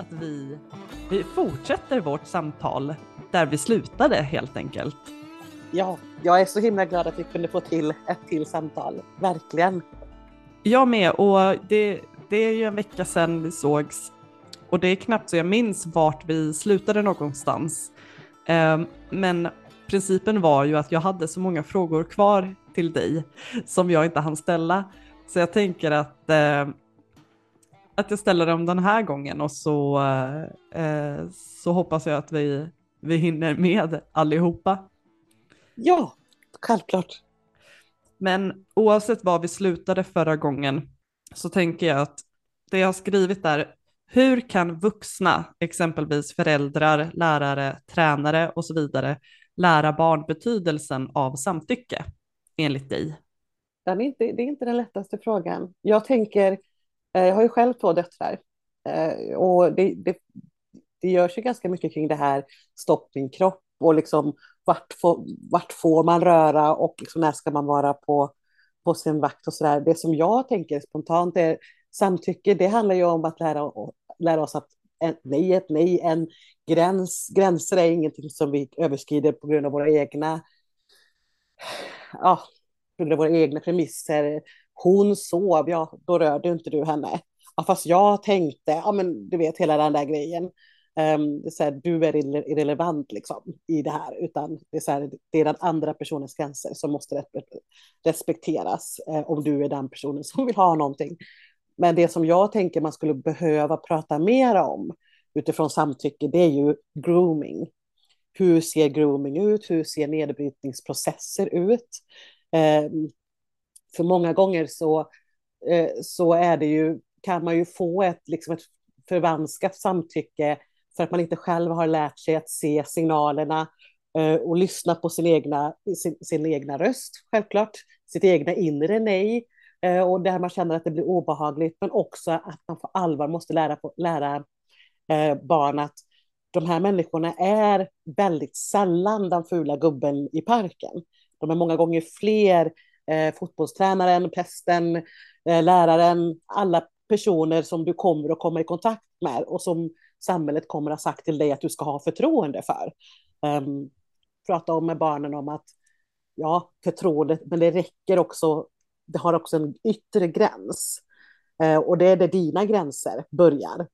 att vi, vi fortsätter vårt samtal där vi slutade helt enkelt. Ja, jag är så himla glad att vi kunde få till ett till samtal. Verkligen. Jag med och det, det är ju en vecka sedan vi sågs och det är knappt så jag minns vart vi slutade någonstans. Ehm, men principen var ju att jag hade så många frågor kvar till dig som jag inte hann ställa. Så jag tänker att, eh, att jag ställer dem den här gången och så, eh, så hoppas jag att vi, vi hinner med allihopa. Ja, självklart. Men oavsett var vi slutade förra gången så tänker jag att det jag har skrivit är hur kan vuxna, exempelvis föräldrar, lärare, tränare och så vidare, lära barn betydelsen av samtycke enligt dig? Den är inte, det är inte den lättaste frågan. Jag tänker, Eh, jag har ju själv två döttrar eh, och det, det, det görs ju ganska mycket kring det här stopp min kropp och liksom vart får, vart får man röra och liksom när ska man vara på, på sin vakt och så där. Det som jag tänker spontant är samtycke, det handlar ju om att lära, lära oss att en, nej är ett nej, en gräns, gränser är ingenting som vi överskrider på grund av våra egna, ja, på grund av våra egna premisser. Hon sov, ja, då rörde inte du henne. Ja, fast jag tänkte, ja men du vet hela den där grejen. Um, det är så här, du är irrelevant liksom, i det här, utan det är, så här, det är den andra personens gränser som måste respekteras eh, om du är den personen som vill ha någonting. Men det som jag tänker man skulle behöva prata mer om utifrån samtycke, det är ju grooming. Hur ser grooming ut? Hur ser nedbrytningsprocesser ut? Eh, för många gånger så, eh, så är det ju, kan man ju få ett, liksom ett förvanskat samtycke för att man inte själv har lärt sig att se signalerna eh, och lyssna på sin egna, sin, sin egna röst, självklart, sitt egna inre nej, eh, och där man känner att det blir obehagligt, men också att man på allvar måste lära, lära barn att de här människorna är väldigt sällan den fula gubben i parken. De är många gånger fler eh, fotbollstränaren, prästen, eh, läraren, alla personer som du kommer att komma i kontakt med och som samhället kommer att ha sagt till dig att du ska ha förtroende för. Um, prata om med barnen om att ja, förtroendet, men det räcker också, det har också en yttre gräns. Uh, och det är där dina gränser börjar.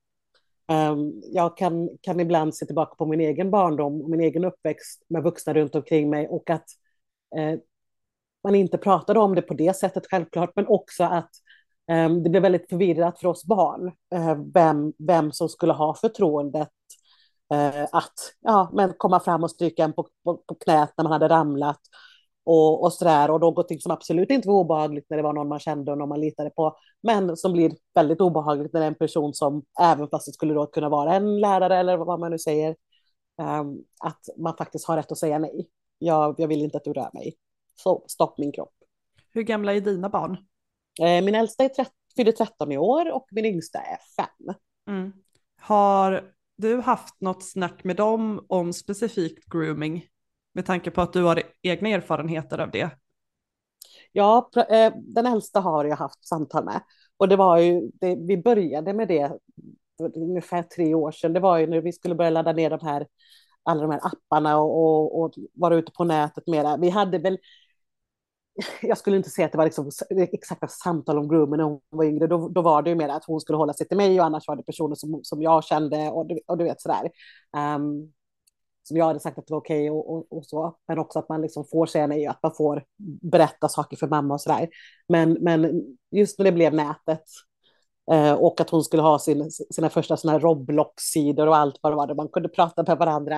Um, jag kan, kan ibland se tillbaka på min egen barndom och min egen uppväxt med vuxna runt omkring mig och att uh, man inte pratade om det på det sättet självklart, men också att eh, det blev väldigt förvirrat för oss barn eh, vem, vem som skulle ha förtroendet eh, att ja, men komma fram och stryka en på, på, på knät när man hade ramlat och, och sådär. Och någonting som absolut inte var obehagligt när det var någon man kände och någon man litade på, men som blir väldigt obehagligt när det är en person som, även fast det skulle då kunna vara en lärare eller vad man nu säger, um, att man faktiskt har rätt att säga nej. Jag, jag vill inte att du rör mig. Så stopp min kropp. Hur gamla är dina barn? Eh, min äldsta är 30, fyller 13 i år och min yngsta är 5. Mm. Har du haft något snack med dem om specifikt grooming? Med tanke på att du har egna erfarenheter av det. Ja, eh, den äldsta har jag haft samtal med. Och det var ju, det, vi började med det för ungefär tre år sedan. Det var ju när vi skulle börja ladda ner de här, alla de här apparna och, och, och vara ute på nätet mera. Vi hade väl jag skulle inte säga att det var liksom exakta samtal om groomen när hon var yngre. Då, då var det ju mer att hon skulle hålla sig till mig och annars var det personer som, som jag kände och, och du vet sådär. Um, som jag hade sagt att det var okej okay och, och, och, så. Men också att man liksom får säga nej och att man får berätta saker för mamma och sådär. Men, men just när det blev nätet eh, och att hon skulle ha sin, sina första sådana här Roblox-sidor och allt vad det var, där man kunde prata med varandra,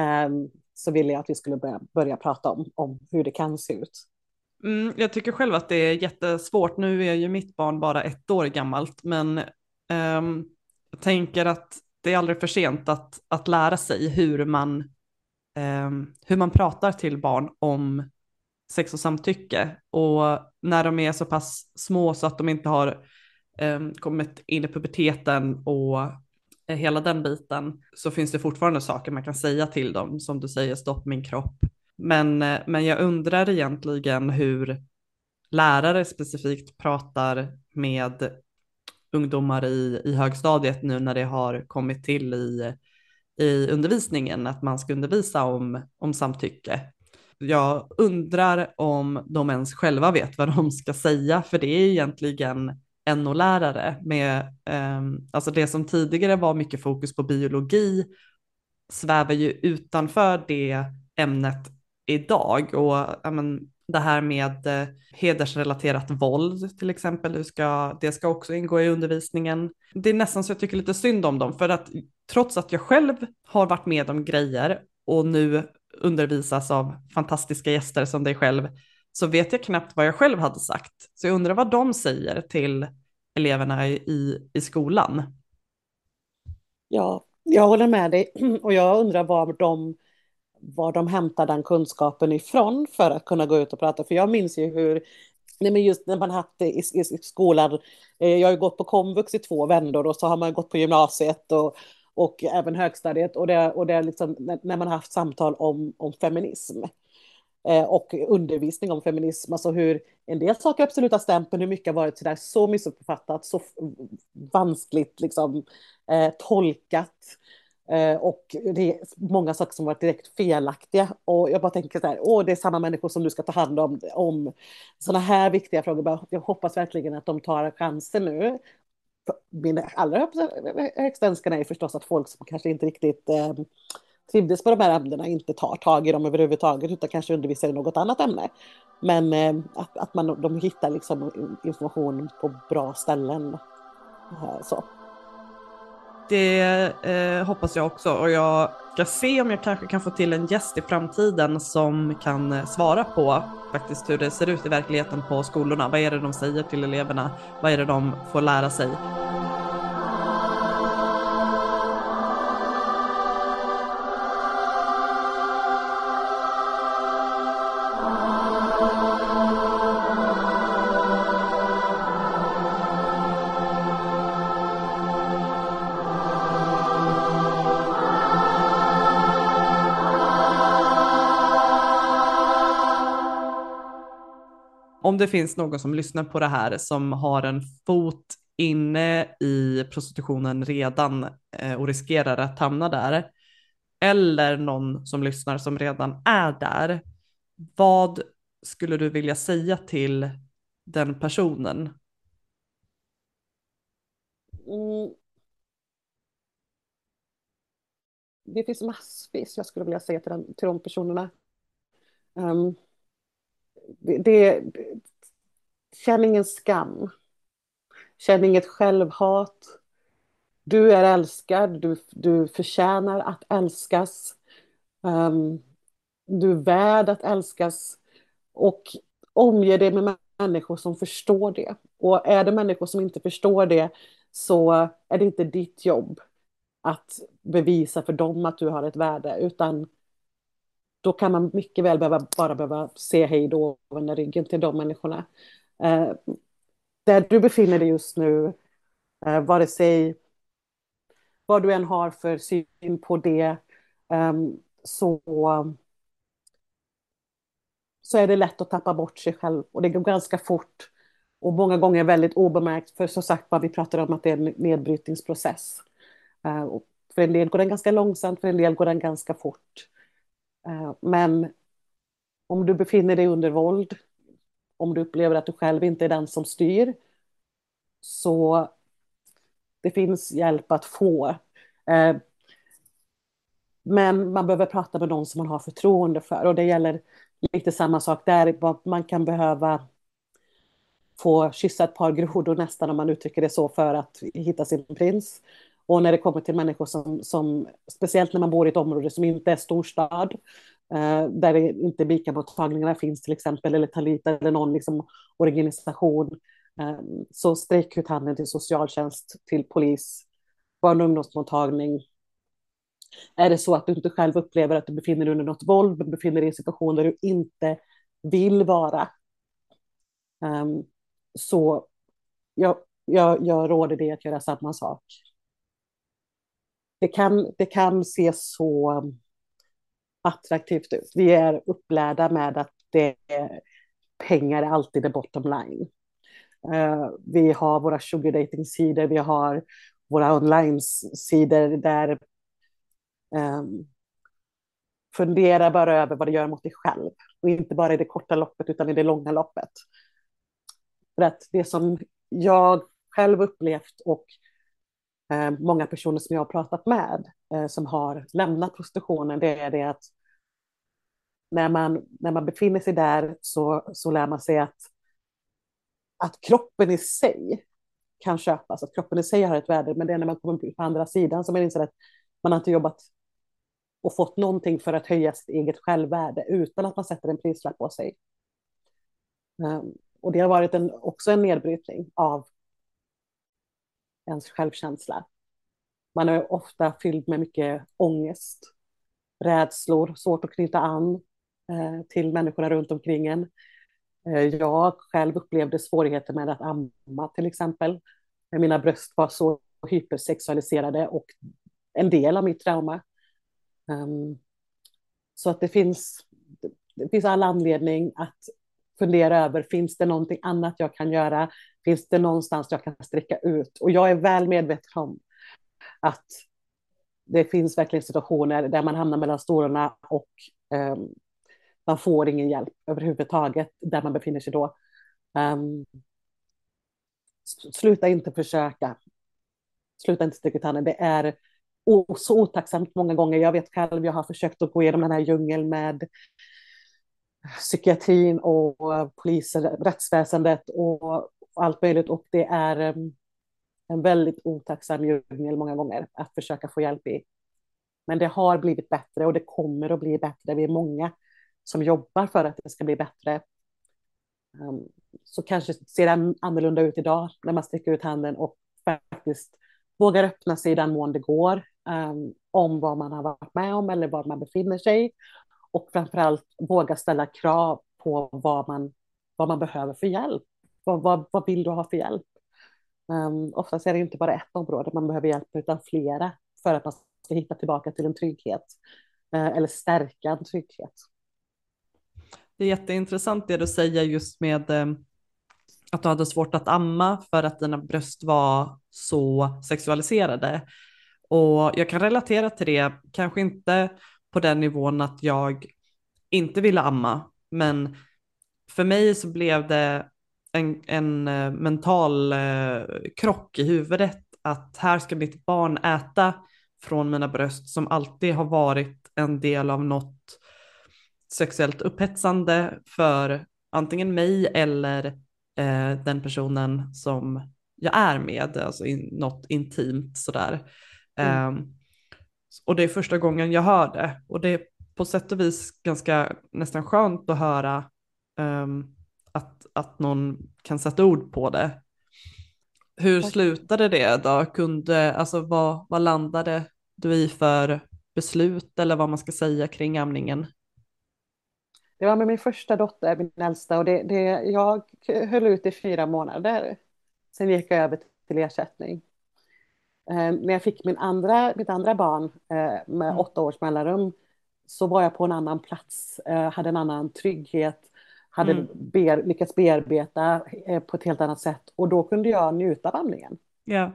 eh, så ville jag att vi skulle börja, börja prata om, om hur det kan se ut. Mm, jag tycker själv att det är jättesvårt. Nu är ju mitt barn bara ett år gammalt, men um, jag tänker att det är aldrig för sent att, att lära sig hur man, um, hur man pratar till barn om sex och samtycke. Och när de är så pass små så att de inte har um, kommit in i puberteten och eh, hela den biten så finns det fortfarande saker man kan säga till dem, som du säger, stopp min kropp, men, eh, men jag undrar egentligen hur lärare specifikt pratar med ungdomar i, i högstadiet nu när det har kommit till i, i undervisningen, att man ska undervisa om, om samtycke. Jag undrar om de ens själva vet vad de ska säga, för det är egentligen NO-lärare med, eh, alltså det som tidigare var mycket fokus på biologi svävar ju utanför det ämnet idag och ja, men, det här med eh, hedersrelaterat våld till exempel, hur ska, det ska också ingå i undervisningen. Det är nästan så jag tycker lite synd om dem för att trots att jag själv har varit med om grejer och nu undervisas av fantastiska gäster som dig själv så vet jag knappt vad jag själv hade sagt. Så jag undrar vad de säger till eleverna i, i skolan. Ja, jag håller med dig och jag undrar vad de, var de hämtar den kunskapen ifrån för att kunna gå ut och prata. För jag minns ju hur, nej men just när man haft det i, i, i skolan, eh, jag har ju gått på komvux i två vändor och så har man gått på gymnasiet och, och även högstadiet och det, och det är liksom när man har haft samtal om, om feminism. Eh, och undervisning om feminism, alltså hur en del saker absolut har stämt, men hur mycket har varit sådär så missuppfattat, så vanskligt liksom eh, tolkat. Eh, och det är många saker som varit direkt felaktiga. Och jag bara tänker så här, åh, det är samma människor som du ska ta hand om, om sådana här viktiga frågor. Jag hoppas verkligen att de tar chansen nu. Min allra högsta önskan är förstås att folk som kanske inte riktigt eh, trivdes på de här ämnena inte tar tag i dem överhuvudtaget utan kanske undervisar i något annat ämne. Men eh, att, att man, de hittar liksom information på bra ställen. Eh, så. Det eh, hoppas jag också och jag ska se om jag kanske kan få till en gäst i framtiden som kan eh, svara på faktiskt hur det ser ut i verkligheten på skolorna. Vad är det de säger till eleverna? Vad är det de får lära sig? Det finns någon som lyssnar på det här som har en fot inne i prostitutionen redan eh, och riskerar att hamna där, eller någon som lyssnar som redan är där, vad skulle du vilja säga till den personen? Mm. Det finns massvis jag skulle vilja säga till, den, till de personerna. Um, det, känn ingen skam. Känn inget självhat. Du är älskad, du, du förtjänar att älskas. Um, du är värd att älskas. Och omge dig med människor som förstår det. Och är det människor som inte förstår det så är det inte ditt jobb att bevisa för dem att du har ett värde, utan då kan man mycket väl behöva, bara behöva se hej då och vända ryggen till de människorna. Eh, där du befinner dig just nu, eh, vare sig vad du än har för syn på det, eh, så, så är det lätt att tappa bort sig själv och det går ganska fort och många gånger väldigt obemärkt, för som sagt vad vi pratar om att det är en nedbrytningsprocess. Eh, för en del går den ganska långsamt, för en del går den ganska fort. Eh, men om du befinner dig under våld, om du upplever att du själv inte är den som styr, så det finns hjälp att få. Eh, men man behöver prata med någon som man har förtroende för och det gäller lite samma sak där. Man kan behöva få kyssa ett par grodor nästan om man uttrycker det så för att hitta sin prins. Och när det kommer till människor som, som speciellt när man bor i ett område som inte är storstad, Eh, där det inte BICA-mottagningarna finns till exempel, eller Talita eller någon liksom, organisation, eh, så sträck ut handen till socialtjänst, till polis, barn och ungdomsmottagning. Är det så att du inte själv upplever att du befinner dig under något våld, men befinner dig i en situation där du inte vill vara, eh, så jag, jag, jag råder dig att göra samma sak det kan, det kan se så attraktivt ut. Vi är upplärda med att det, pengar är alltid the bottom line. Uh, vi har våra sugar dating sidor vi har våra online-sidor där um, fundera bara över vad det gör mot dig själv och inte bara i det korta loppet utan i det långa loppet. För att det som jag själv upplevt och Eh, många personer som jag har pratat med eh, som har lämnat prostitutionen, det är det att när man, när man befinner sig där så, så lär man sig att, att kroppen i sig kan köpas, att kroppen i sig har ett värde, men det är när man kommer på andra sidan som man inser att man har inte jobbat och fått någonting för att höja sitt eget självvärde utan att man sätter en prislapp på sig. Um, och det har varit en, också en nedbrytning av ens självkänsla. Man är ofta fylld med mycket ångest, rädslor, svårt att knyta an eh, till människorna runt omkring en. Eh, jag själv upplevde svårigheter med att amma till exempel. Eh, mina bröst var så hypersexualiserade och en del av mitt trauma. Ehm, så att det finns, det finns all anledning att fundera över, finns det någonting annat jag kan göra? Finns det någonstans jag kan sträcka ut? Och jag är väl medveten om att det finns verkligen situationer där man hamnar mellan stolarna och um, man får ingen hjälp överhuvudtaget där man befinner sig då. Um, sluta inte försöka. Sluta inte sticka ut handen. Det är så otacksamt många gånger. Jag vet själv, jag har försökt att gå igenom den här djungeln med psykiatrin och polisen, rättsväsendet och allt möjligt. Och det är ehm, en väldigt otacksam djungel många gånger att försöka få hjälp i. Men det har blivit bättre och det kommer att bli bättre. Vi är många som jobbar för att det ska bli bättre. Ehm, så kanske ser det annorlunda ut idag när man sträcker ut handen och faktiskt vågar öppna sig i den mån det går um, om vad man har varit med om eller var man befinner sig. Och framförallt våga ställa krav på vad man, vad man behöver för hjälp. Vad, vad, vad vill du ha för hjälp? Um, oftast är det inte bara ett område man behöver hjälp utan flera för att man ska hitta tillbaka till en trygghet uh, eller stärka en trygghet. Det är jätteintressant det du säger just med um att du hade svårt att amma för att dina bröst var så sexualiserade. Och jag kan relatera till det, kanske inte på den nivån att jag inte ville amma, men för mig så blev det en, en eh, mental eh, krock i huvudet att här ska mitt barn äta från mina bröst som alltid har varit en del av något sexuellt upphetsande för antingen mig eller eh, den personen som jag är med, alltså in, något intimt sådär. Mm. Um, och det är första gången jag hör det och det är på sätt och vis ganska nästan skönt att höra um, att, att någon kan sätta ord på det. Hur Tack. slutade det då? Kunde, alltså vad, vad landade du i för beslut eller vad man ska säga kring amningen? Det var med min första dotter, min äldsta, och det, det, jag höll ut i fyra månader. Sen gick jag över till ersättning. Eh, när jag fick min andra, mitt andra barn eh, med mm. åtta års mellanrum så var jag på en annan plats, eh, hade en annan trygghet, hade mm. ber, lyckats bearbeta på ett helt annat sätt och då kunde jag njuta av amningen. Yeah.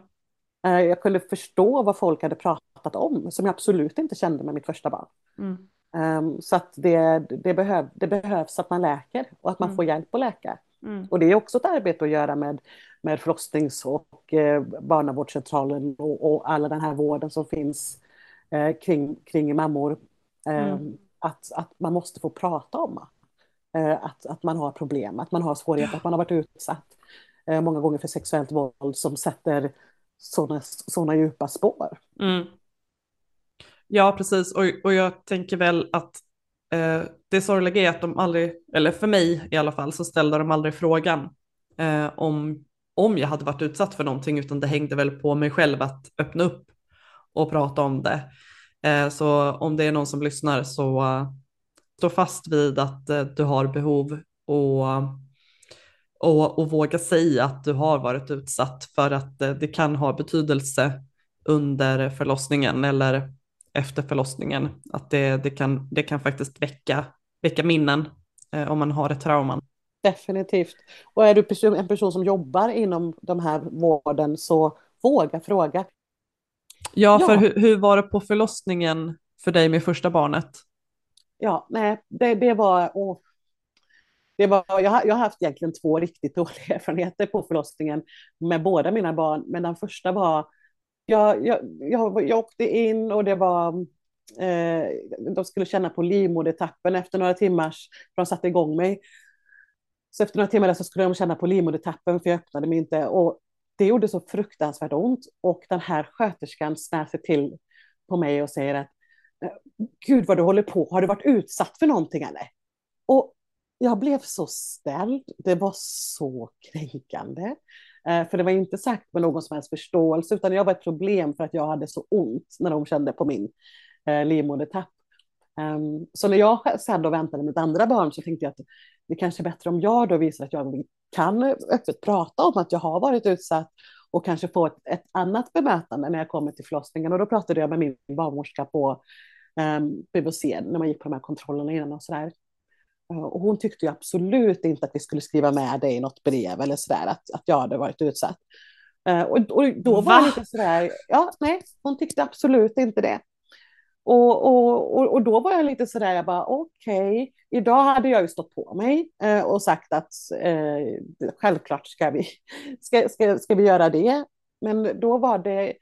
jag kunde förstå vad folk hade pratat om som jag absolut inte kände med mitt första barn. Mm. Um, så att det, det, behöv, det behövs att man läker och att man mm. får hjälp att läka. Mm. Och det är också ett arbete att göra med, med förlossnings och eh, barnavårdscentralen och, och alla den här vården som finns eh, kring, kring mammor. Eh, mm. att, att man måste få prata om eh, att, att man har problem, att man har svårigheter, att man har varit utsatt många gånger för sexuellt våld som sätter sådana såna djupa spår. Mm. Ja, precis. Och, och jag tänker väl att eh, det sorgliga är att de aldrig, eller för mig i alla fall, så ställde de aldrig frågan eh, om, om jag hade varit utsatt för någonting, utan det hängde väl på mig själv att öppna upp och prata om det. Eh, så om det är någon som lyssnar så eh, stå fast vid att eh, du har behov och, och, och våga säga att du har varit utsatt för att det kan ha betydelse under förlossningen eller efter förlossningen. Att det, det, kan, det kan faktiskt väcka, väcka minnen om man har ett trauma definitivt. Och är du en person som jobbar inom de här vården så våga fråga. Ja, för ja. Hur, hur var det på förlossningen för dig med första barnet? Ja, nej, det, det var... Åh, det var jag, har, jag har haft egentligen två riktigt dåliga erfarenheter på förlossningen med båda mina barn, men den första var... Jag, jag, jag, jag åkte in och det var... Eh, de skulle känna på livmodertappen efter några timmars... De satte igång mig. Så efter några timmar så skulle de känna på livmodertappen för jag öppnade mig inte. Och det gjorde så fruktansvärt ont och den här sköterskan snär sig till på mig och säger att eh, Gud vad du håller på, har du varit utsatt för någonting eller? Och jag blev så ställd, det var så kränkande. Eh, för det var inte sagt med någon som helst förståelse, utan jag var ett problem för att jag hade så ont när de kände på min eh, livmodertapp. Um, så när jag sen då väntade mitt andra barn så tänkte jag att det kanske är bättre om jag då visar att jag kan öppet prata om att jag har varit utsatt och kanske få ett, ett annat bemötande när jag kommer till förlossningen. Och då pratade jag med min barnmorska på um, ehm, BVC när man gick på de här kontrollerna innan och sådär. Uh, och hon tyckte ju absolut inte att vi skulle skriva med det i något brev eller sådär, att, att jag hade varit utsatt. Uh, och, och, då var Va? det lite sådär, ja nej, hon tyckte absolut inte det. Och, och, och, då var jag lite sådär, jag bara okej, okay. idag hade jag ju stått på mig eh, och sagt att eh, självklart ska vi, ska, ska, ska vi göra det. Men då var det,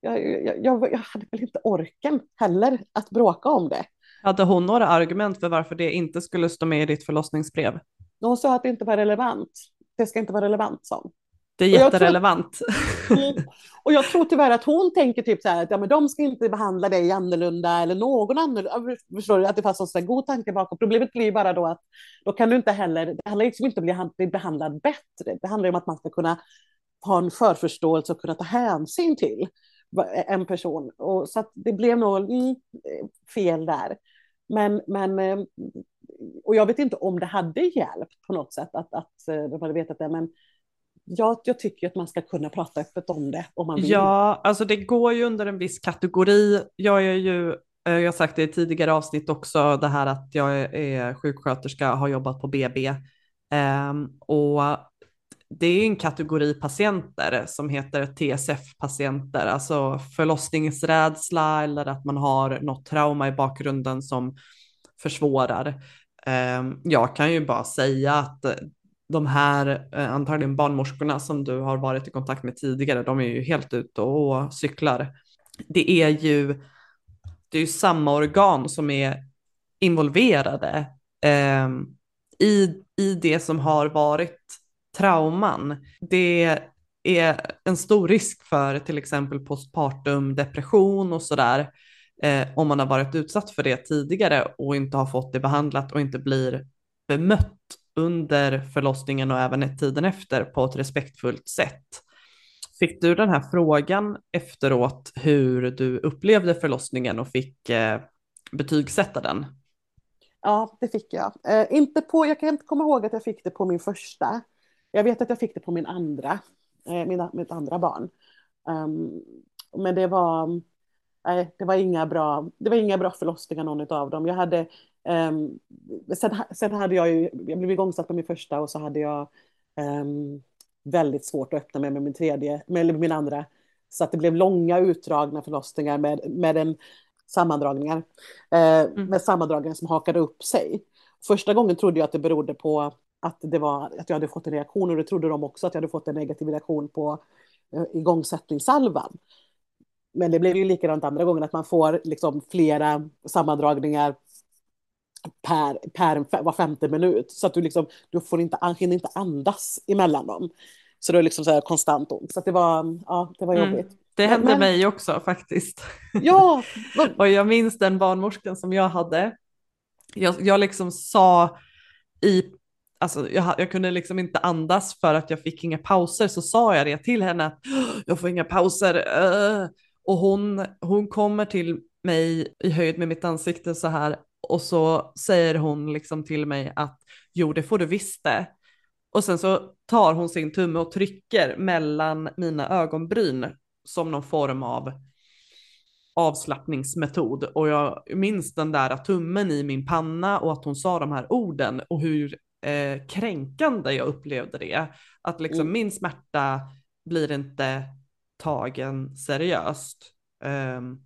jag, jag, jag, hade väl inte orken heller att bråka om det. Hade hon några argument för varför det inte skulle stå med i ditt förlossningsbrev? Hon sa att det inte var relevant. Det ska inte vara relevant, sa det är jätterelevant. Och jag, tror, och jag tror tyvärr att hon tänker typ så här att ja, men de ska inte behandla dig annorlunda eller någon annorlunda. Förstår du? Att det fanns en god tanke bakom. Problemet blir bara då att då kan du inte heller, det handlar liksom inte om att bli behandlad bättre. Det handlar om att man ska kunna ha en förförståelse och kunna ta hänsyn till en person. Och så det blev nog mm, fel där. Men, men, eh, och jag vet inte om det hade hjälpt på något sätt att, att eh, de hade vetat det, men jag, jag tycker att man ska kunna prata öppet om det om man vill. Ja, alltså det går ju under en viss kategori. Jag är ju, eh, jag har sagt det i tidigare avsnitt också, det här att jag är sjuksköterska, har jobbat på BB. Um, ehm, och det är en kategori patienter som heter TSF-patienter, alltså förlossningsrädsla eller att man har något trauma i bakgrunden som försvårar. Um, jag kan ju bara säga att de här eh, antagligen barnmorskorna som du har varit i kontakt med tidigare, de är ju helt ute och cyklar. Det är ju, det är ju samma organ som är involverade eh, i, i det som har varit trauman. Det är en stor risk för till exempel postpartum depression och sådär eh, om man har varit utsatt för det tidigare och inte har fått det behandlat och inte blir bemött under förlossningen och även tiden efter på ett respektfullt sätt. Fick du den här frågan efteråt hur du upplevde förlossningen och fick eh, betygsätta den? Ja, det fick jag. Eh, inte på, jag kan inte komma ihåg att jag fick det på min första. Jag vet att jag fick det på min andra, eh, mina, mitt andra barn. Um, men det var, nej, det var inga bra, det var inga bra förlossningar någon av dem. Jag hade Um, sen, sen hade jag ju, jag blev igångsatt på min första och så hade jag um, väldigt svårt att öppna mig med min tredje, med min andra. Så att det blev långa utdragna förlossningar med, med en sammandragningar. Uh, mm. Med sammandragningar som hakade upp sig. Första gången trodde jag att det berodde på att, det var, att jag hade fått en reaktion och det trodde de också att jag hade fått en negativ reaktion på uh, igångsättningssalvan. Men det blev ju likadant andra gången att man får liksom flera sammandragningar per, per var femte minut. Så att du, liksom, du får inte, hinner inte andas emellan dem. Så det är liksom så här konstant ont. Så det var, ja, det var mm. jobbigt. Det hände men, mig också faktiskt. Ja. och jag minns den barnmorskan som jag hade. Jag, jag liksom sa i, alltså jag, jag, kunde liksom inte andas för att jag fick inga pauser, så sa jag det till henne att jag får inga pauser. Uh. Och hon, hon kommer till mig i höjd med mitt ansikte så här, och så säger hon liksom till mig att jo, det får du visst det. Och sen så tar hon sin tumme och trycker mellan mina ögonbryn som någon form av avslappningsmetod. Och jag minns den där tummen i min panna och att hon sa de här orden och hur eh, kränkande jag upplevde det. Att liksom Mm. min smärta blir inte tagen seriöst. Um,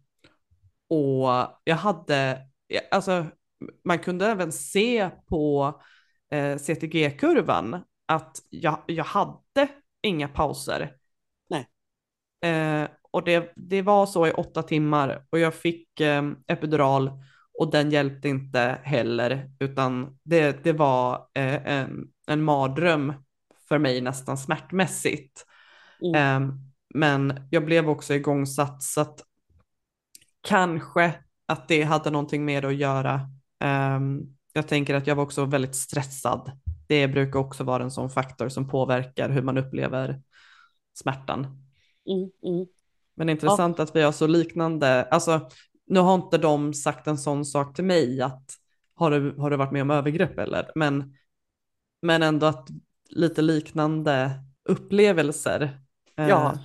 och jag hade, alltså man kunde även se på eh, CTG-kurvan att jag, jag hade inga pauser. Nej. Eh, och det, det var så i åtta timmar och jag fick eh, epidural och den hjälpte inte heller, utan det, det var eh, en, en mardröm för mig nästan smärtmässigt. Mm. Eh, men jag blev också igångsatt så att kanske att det hade någonting med att göra. Um, jag tänker att jag var också väldigt stressad. Det brukar också vara en sån faktor som påverkar hur man upplever smärtan. Mm, mm. Men intressant ja. att vi har så liknande, alltså nu har inte de sagt en sån sak till mig att har du, har du varit med om övergrepp eller, men, men ändå att lite liknande upplevelser. Ja,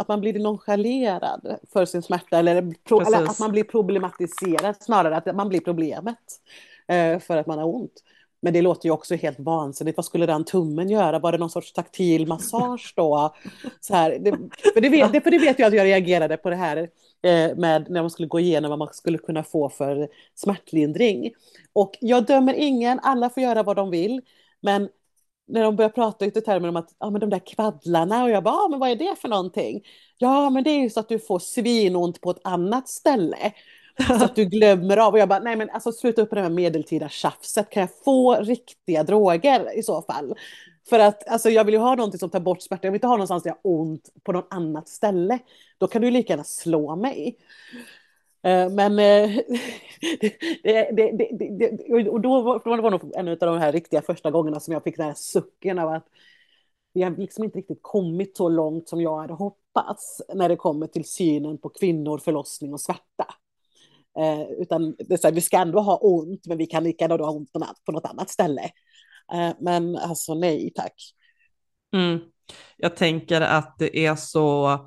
att man blir nonchalerad för sin smärta eller, pro, eller, att man blir problematiserad snarare, att man blir problemet eh, för att man har ont. Men det låter ju också helt vansinnigt. Vad skulle den tummen göra? Var det någon sorts taktil massage då? Så här, det, för, det vet, det, för det vet jag att jag reagerade på det här eh, med när man skulle gå igenom vad man skulle kunna få för smärtlindring. Och jag dömer ingen, alla får göra vad de vill. Men när de börjar prata i termer om att ja, men de där kvaddlarna och jag bara, ja, men vad är det för någonting? Ja, men det är ju så att du får svinont på ett annat ställe. Så att du glömmer av. Och jag bara, nej men alltså sluta upp med det här medeltida tjafset. Kan jag få riktiga droger i så fall? För att alltså, jag vill ju ha någonting som tar bort smärta. Jag vill inte ha någonstans där jag har ont på något annat ställe. Då kan du lika gärna slå mig. Eh, men eh, det, det, det, och då var, det var nog en av de här riktiga första gångerna som jag fick den här sucken av att vi har liksom inte riktigt kommit så långt som jag hade hoppats när det kommer till synen på kvinnor, förlossning och svärta. Eh, utan det så här, vi ska ändå ha ont, men vi kan lika gärna ha ont på något annat ställe. Eh, men alltså nej tack. Mm. Jag tänker att det är så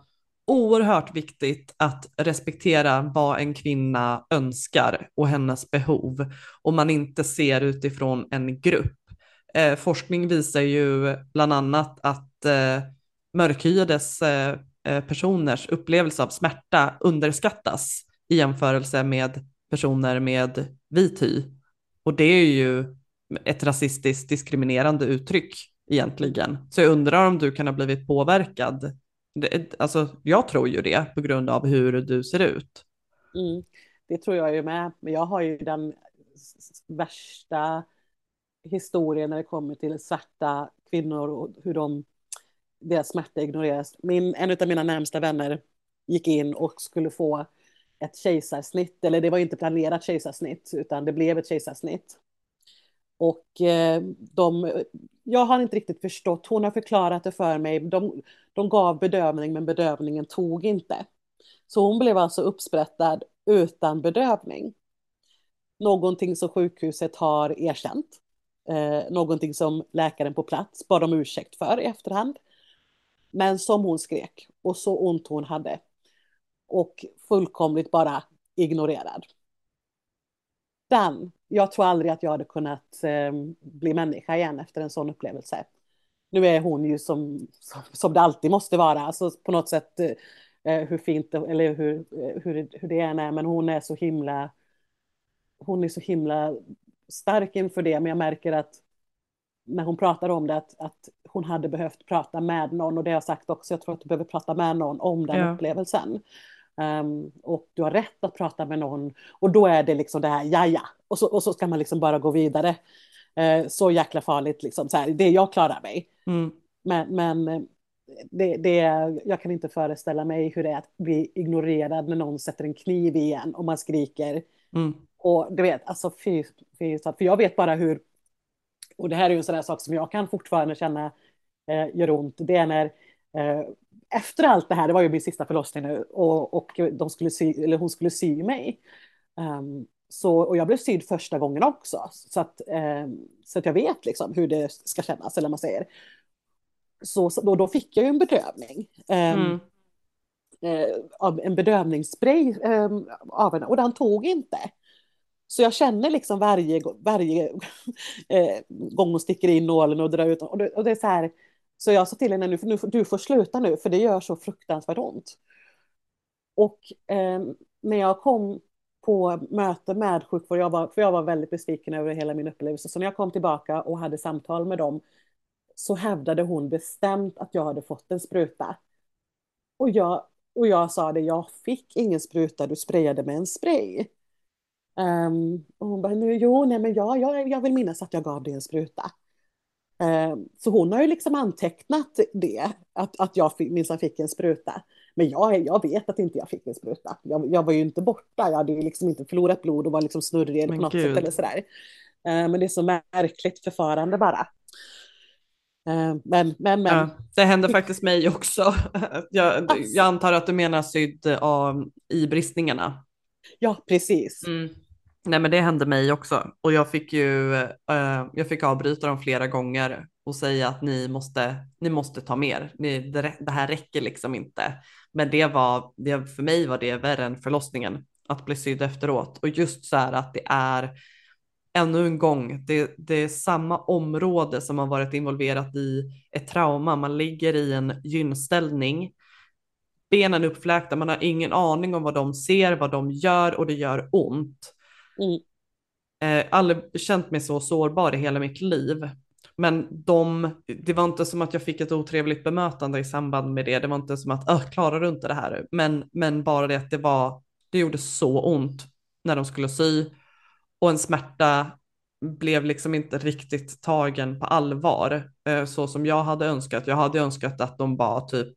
oerhört viktigt att respektera vad en kvinna önskar och hennes behov och man inte ser utifrån en grupp. Eh, forskning visar ju bland annat att eh, mörkhyades eh, eh, personers upplevelse av smärta underskattas i jämförelse med personer med vit hy. Och det är ju ett rasistiskt diskriminerande uttryck egentligen. Så jag undrar om du kan ha blivit påverkad det, alltså, jag tror ju det på grund av hur du ser ut. Mm, det tror jag ju med. Men jag har ju den värsta historien när det kommer till svarta kvinnor och hur de, deras smärta ignoreras. Min, en av mina närmsta vänner gick in och skulle få ett kejsarsnitt, eller det var inte planerat kejsarsnitt, utan det blev ett kejsarsnitt. Och eh, de, jag har inte riktigt förstått, hon har förklarat det för mig, de, de gav bedövning men bedövningen tog inte. Så hon blev alltså uppsprättad utan bedövning. Någonting som sjukhuset har erkänt. Eh, någonting som läkaren på plats bad om ursäkt för i efterhand. Men som hon skrek och så ont hon hade. Och fullkomligt bara ignorerad. Den, jag tror aldrig att jag hade kunnat eh, bli människa igen efter en sån upplevelse. Nu är hon ju som, som, det alltid måste vara, alltså på något sätt eh, hur fint eller hur, hur, hur det än är, men hon är så himla hon är så himla stark inför det, men jag märker att när hon pratar om det, att, att hon hade behövt prata med någon, och det har jag sagt också, jag tror att du behöver prata med någon om den ja. upplevelsen. Um, och du har rätt att prata med någon, och då är det liksom det här, ja ja, och så, och så ska man liksom bara gå vidare. Uh, så jäkla farligt, liksom, så här, det jag klarar mig. Mm. Men, men det, det, jag kan inte föreställa mig hur det är att bli ignorerad när någon sätter en kniv i en och man skriker. Mm. Och du vet, alltså fy, fy, för jag vet bara hur, och det här är ju en sån där sak som jag kan fortfarande känna eh, gör ont, det är när eh, efter allt det här, det var ju min sista förlossning nu, och, och de skulle sy, eller hon skulle sy mig. Um, så, och jag blev sydd första gången också, så att, um, så att jag vet liksom hur det ska kännas, eller man säger. Så, så då, då, fick jag ju en bedövning. Um, mm. av en bedövningsspray um, av henne, och den tog inte. Så jag känner liksom varje, varje eh, gång hon sticker in nålen och drar ut och det, och det är så här. Så jag sa till henne nu, nu du får sluta nu för det gör så fruktansvärt ont. Och eh, när jag kom på möte med sjukvård, jag var, för jag var väldigt besviken över hela min upplevelse, så när jag kom tillbaka och hade samtal med dem så hävdade hon bestämt att jag hade fått en spruta. Och jag, och jag sa det, jag fick ingen spruta, du sprayade med en spray. Um, och hon bara, jo, nej men ja, jag, jag vill minnas att jag gav dig en spruta. Um, så hon har ju liksom antecknat det, att, att jag minsann fick en spruta. Men jag, jag vet att inte jag fick en spruta. Jag, jag var ju inte borta, jag hade ju liksom inte förlorat blod och var liksom snurrig på något Gud. sätt eller sådär. Uh, men det är så märkligt förfarande bara. Uh, men, men, men. Ja, det hände faktiskt mig också. Jag, alltså. jag antar att du menar sydd av, i bristningarna. Ja, precis. Mm. Nej men det hände mig också och jag fick ju, jag fick avbryta dem flera gånger och säga att ni måste, ni måste ta mer, ni, det, det, här räcker liksom inte. Men det var, det, för mig var det värre än förlossningen, att bli sydd efteråt. Och just så här att det är, ännu en gång, det, det är samma område som har varit involverat i ett trauma. Man ligger i en gynställning, benen uppfläkta, man har ingen aning om vad de ser, vad de gör och det gör ont. Mm. Eh, aldrig känt mig så sårbar i hela mitt liv. Men de, det var inte som att jag fick ett otrevligt bemötande i samband med det. Det var inte som att, klarar du inte det här? Men, men bara det att det var, det gjorde så ont när de skulle sy och en smärta blev liksom inte riktigt tagen på allvar eh, så som jag hade önskat. Jag hade önskat att de bara typ,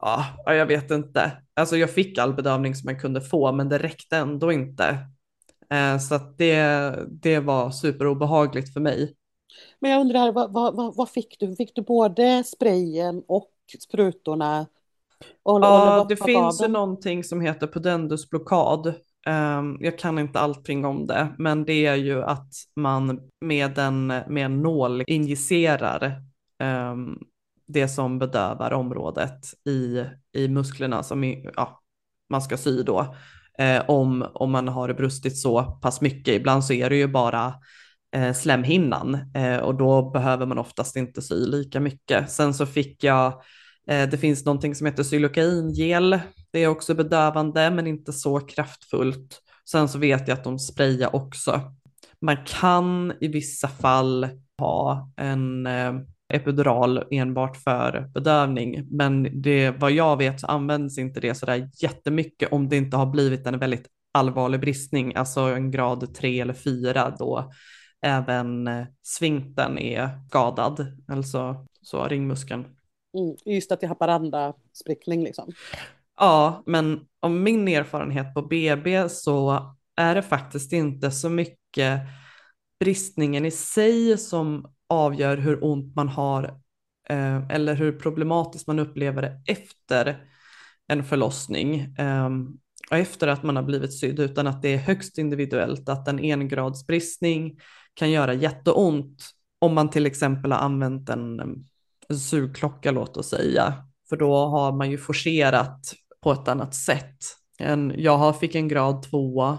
ja, jag vet inte. Alltså jag fick all bedövning som jag kunde få, men det räckte ändå inte. Eh, så att det, det var superobehagligt för mig. Men jag undrar, vad, vad, vad fick du? Fick du både sprayen och sprutorna? Och, ja, och det finns ju någonting som heter pudendusblockad. Um, jag kan inte allting om det, men det är ju att man med en, med en nål injicerar um, det som bedövar området i, i musklerna som i, ja, man ska sy då. Eh, om, om man har brustit så pass mycket. Ibland så är det ju bara Eh, slemhinnan eh, och då behöver man oftast inte sy lika mycket. Sen så fick jag, eh, det finns någonting som heter xylokaingel, det är också bedövande men inte så kraftfullt. Sen så vet jag att de sprayar också. Man kan i vissa fall ha en eh, epidural enbart för bedövning, men det, vad jag vet så används inte det sådär jättemycket om det inte har blivit en väldigt allvarlig bristning, alltså en grad 3 eller 4 då även eh, svinkten är skadad, alltså så ringmuskeln. Mm, just att i Haparanda sprickning liksom. Ja, men om min erfarenhet på BB så är det faktiskt inte så mycket bristningen i sig som avgör hur ont man har eh, eller hur problematiskt man upplever det efter en förlossning eh, och efter att man har blivit sydd utan att det är högst individuellt att en engradsbristning kan göra jätteont om man till exempel har använt en, en sugklocka låt oss säga. För då har man ju forcerat på ett annat sätt. En, jag fick en grad tvåa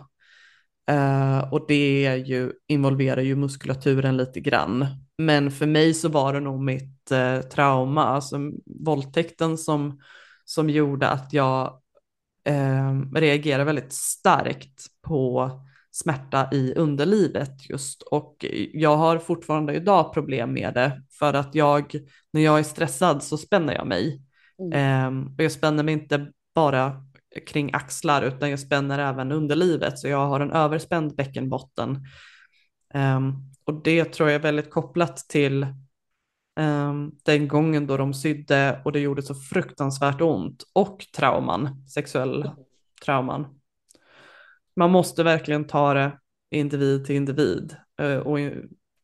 uh, och det är ju, involverar ju muskulaturen lite grann. Men för mig så var det nog mitt uh, trauma, alltså våldtäkten som, som gjorde att jag uh, reagerade väldigt starkt på smärta i underlivet just. Och jag har fortfarande idag problem med det för att jag när jag är stressad så spänner jag mig. Mm. um, och jag spänner mig inte bara kring axlar utan jag spänner även underlivet. Så jag har en överspänd bäckenbotten. Um, och det tror jag är väldigt kopplat till um, den gången då de sydde och det gjorde så fruktansvärt ont och trauman, sexuell trauman man måste verkligen ta det individ till individ. Eh, och